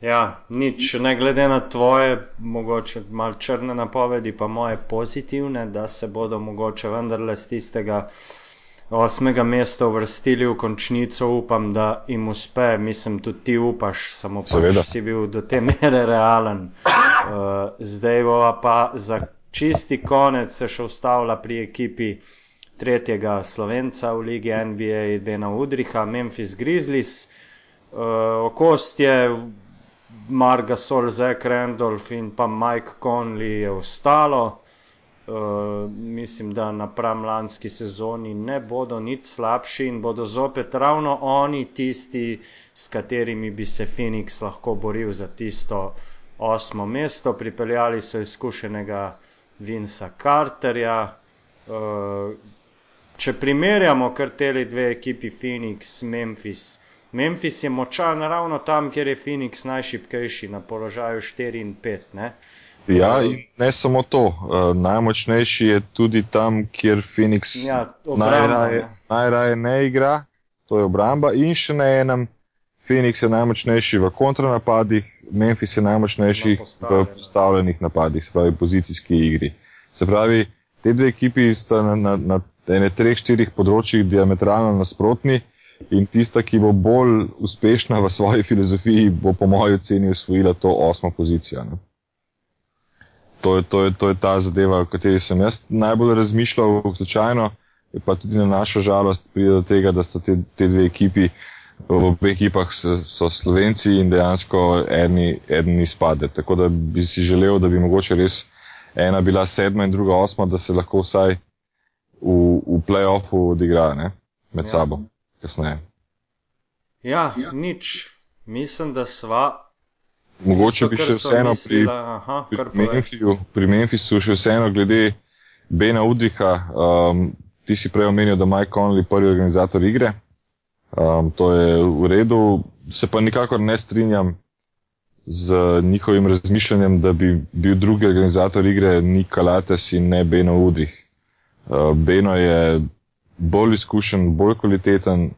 Ja, nič, ne glede na tvoje, mogoče malo črne napovedi, pa moje pozitivne, da se bodo mogoče vendarle z tistega osmega mesta uvrstili v končnico, upam, da jim uspe, mislim, tudi ti upaš, samo pa pač si bil do te mere realen. Uh, zdaj bova pa za čisti konec se še ustavila pri ekipi tretjega slovenca v ligi NBA, Dena Udriha, Memphis Grizzlies. Uh, okost je Marga Sol, Zek Randolph in pa Mike Conley je ostalo. Eh, mislim, da napram lanski sezoni ne bodo nič slabši in bodo zopet ravno oni tisti, s katerimi bi se Phoenix lahko boril za tisto osmo mesto. Pripeljali so izkušenega Vinca Carterja. Uh, če primerjamo kar te dve ekipi, Phoenix, Memphis. Memphis je močan ravno tam, kjer je Phoenix najšipkejši, na položaju 4 in 5. Uh, Ja, in ne samo to. Uh, najmočnejši je tudi tam, kjer Phoenix ja, najraje, najraje ne igra, to je obramba. In še na enem, Phoenix je najmočnejši v kontranapadih, Memphis je najmočnejši v postavljenih napadih, se pravi pozicijski igri. Se pravi, te dve ekipi sta na, na, na ene treh, štirih področjih diametralno nasprotni. In tista, ki bo bolj uspešna v svoji filozofiji, bo po mojem oceni osvojila to osmo pozicijo. Ne? To je, to, je, to je ta zadeva, o kateri sem jaz najbolj razmišljal, slučajno, pa tudi na našo žalost pride do tega, da so te, te dve ekipi, v obeh ekipah so, so slovenci in dejansko eni, eni izpade. Tako da bi si želel, da bi mogoče res ena bila sedma in druga osma, da se lahko vsaj v, v playoffu odigra ne, med ja. sabo kasneje. Ja, nič. Mislim, da sva Mogoče bi še vseeno pri, pri, Memphisu, pri Memphisu še vseeno glede Bena Udriha. Um, ti si prej omenil, da je Mike Conley prvi organizator igre. Um, to je v redu. Se pa nikakor ne strinjam z njihovim razmišljanjem, da bi bil drugi organizator igre Nika Lates in ne Beno Udrih. Uh, Beno je bolj izkušen, bolj kvaliteten,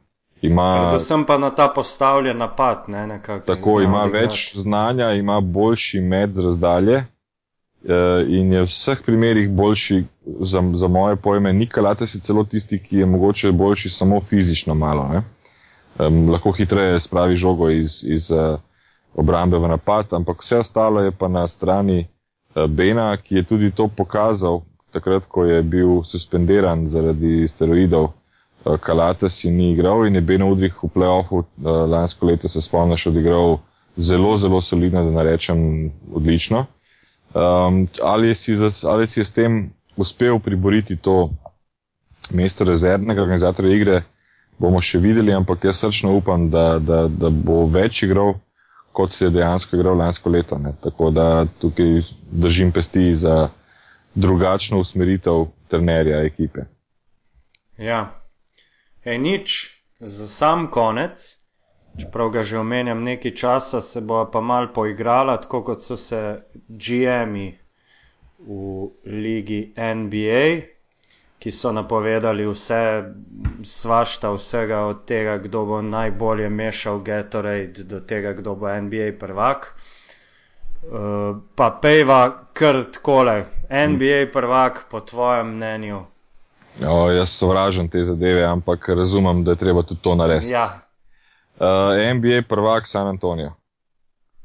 Ima, Predvsem pa na ta postavljen napad. Ne, nekak, tako ima več znanja, ima boljši med razdalje eh, in je v vseh primerih boljši za, za moje pojme. Nikolate si celo tisti, ki je mogoče boljši samo fizično malo. Um, lahko hitreje spravi žogo iz, iz uh, obrambe v napad, ampak vse ostalo je pa na strani uh, Bena, ki je tudi to pokazal, takrat, ko je bil suspendiran zaradi steroidov, uh, Kalates in ni igral in je Ben Udrih v playoffu uh, lansko leto se spomniš odigral zelo, zelo solidno, da ne rečem odlično. Um, ali, si za, ali si je s tem uspel priboriti to mesto rezervnega organizatorja igre, bomo še videli, ampak jaz srčno upam, da, da, da bo več igral, kot je dejansko igral lansko leto. Ne. Tako da tukaj držim pesti za drugačno usmeritev trenerja ekipe. Ja, Ej, nič, za sam konec, čeprav ga že omenjam nekaj časa, se bo pa mal poigrala, tako kot so se GM-i v ligi NBA, ki so napovedali vse, svašta vsega od tega, kdo bo najbolje mešal Gatorade, do tega, kdo bo NBA prvak. Uh, pa pejva kar takole, NBA prvak, po tvojem mnenju. O, jaz sovražim te zadeve, ampak razumem, da je treba tudi to narediti. Ja, Uh, NBA prvak San Antonijo.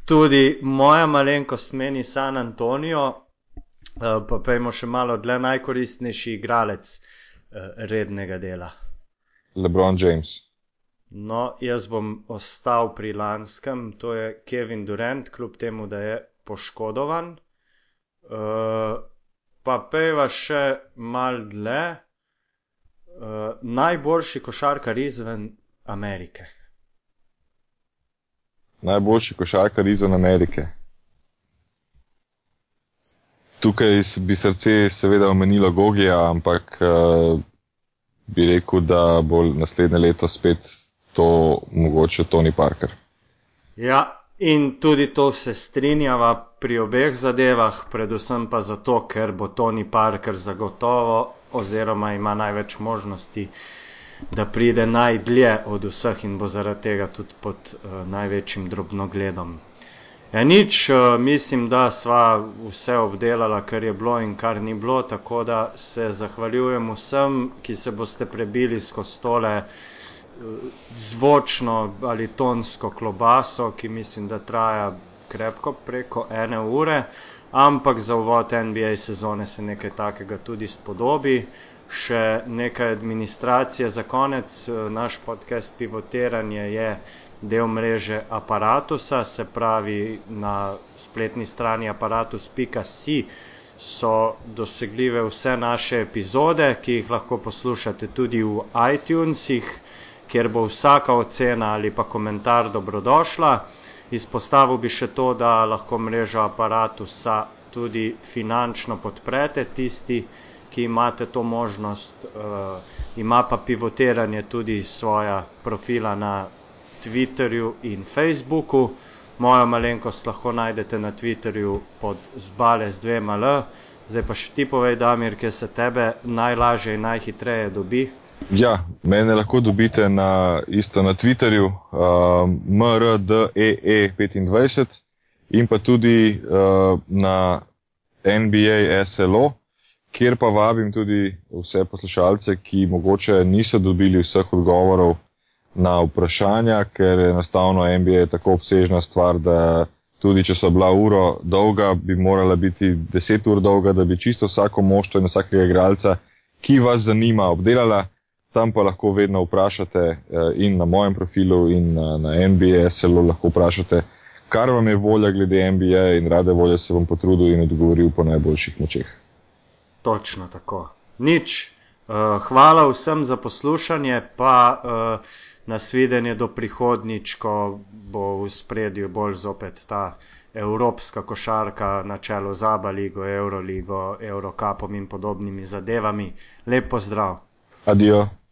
tudi moja malenkost meni San Antonijo, uh, pa pejmo še malo dlje najkoristnejši igralec uh, rednega dela. LeBron James. No, jaz bom ostal pri lanskem, to je Kevin Durant, kljub temu, da je poškodovan. Uh, pa pejva še mal dlje. Uh, najboljši košarkar izven Amerike. Najboljši košarkar izven Amerike. Tukaj bi srce seveda omenilo Gogija, ampak uh, bi rekel, da bo naslednje leto spet to mogoče Tony Parker. Ja, in tudi to se strinjava pri obeh zadevah, predvsem pa zato, ker bo Tony Parker zagotovo, oziroma ima največ možnosti, da pride najdlje od vseh in bo zaradi tega tudi pod uh, največjim drobnogledom. Ja, nič, uh, mislim, da sva vse obdelala, kar je bilo in kar ni bilo, tako da se zahvaljujem vsem, ki se boste prebili skozi tole zvočno ali tonsko klobaso, ki mislim, da traja krepko preko ene ure, ampak za uvod NBA sezone se nekaj takega tudi spodobi. Še nekaj administracije za konec. Naš podcast Pivotiranje je del mreže aparatusa, se pravi na spletni strani aparatus.si so dosegljive vse naše epizode, ki jih lahko poslušate tudi v iTunesih kjer bo vsaka ocena ali pa komentar dobrodošla. Izpostavil bi še to, da lahko mrežo aparatusa tudi finančno podprete, tisti, ki imate to možnost. Uh, ima pa pivotiranje tudi svoja profila na Twitterju in Facebooku. Mojo malenkost lahko najdete na Twitterju pod zbale z dvema L. Zdaj pa še ti povej, Damir, kje se tebe najlažje in najhitreje dobi. Ja, mene lahko dobite na, isto na Twitterju, uh, mrdee25 in pa tudi uh, na NBA SLO, kjer pa vabim tudi vse poslušalce, ki mogoče niso dobili vseh odgovorov na vprašanja, ker je enostavno NBA tako obsežna stvar, da tudi če so bila uro dolga, bi morala biti deset ur dolga, da bi čisto vsako moštvo in vsakega igralca, ki vas zanima, obdelala tam pa lahko vedno vprašate eh, in na mojem profilu, in na, na NBA SLO lahko vprašate, kar vam je volja glede NBA, in rade volje se bom potrudil in odgovoril po najboljših močeh. Točno tako. Nič. Uh, hvala vsem za poslušanje, pa uh, nasvidenje do prihodnič, ko bo v spredju bolj zopet ta evropska košarka na čelu z Aba ligo, Euroligo, Eurocupom in podobnimi zadevami. Lep pozdrav! Adijo!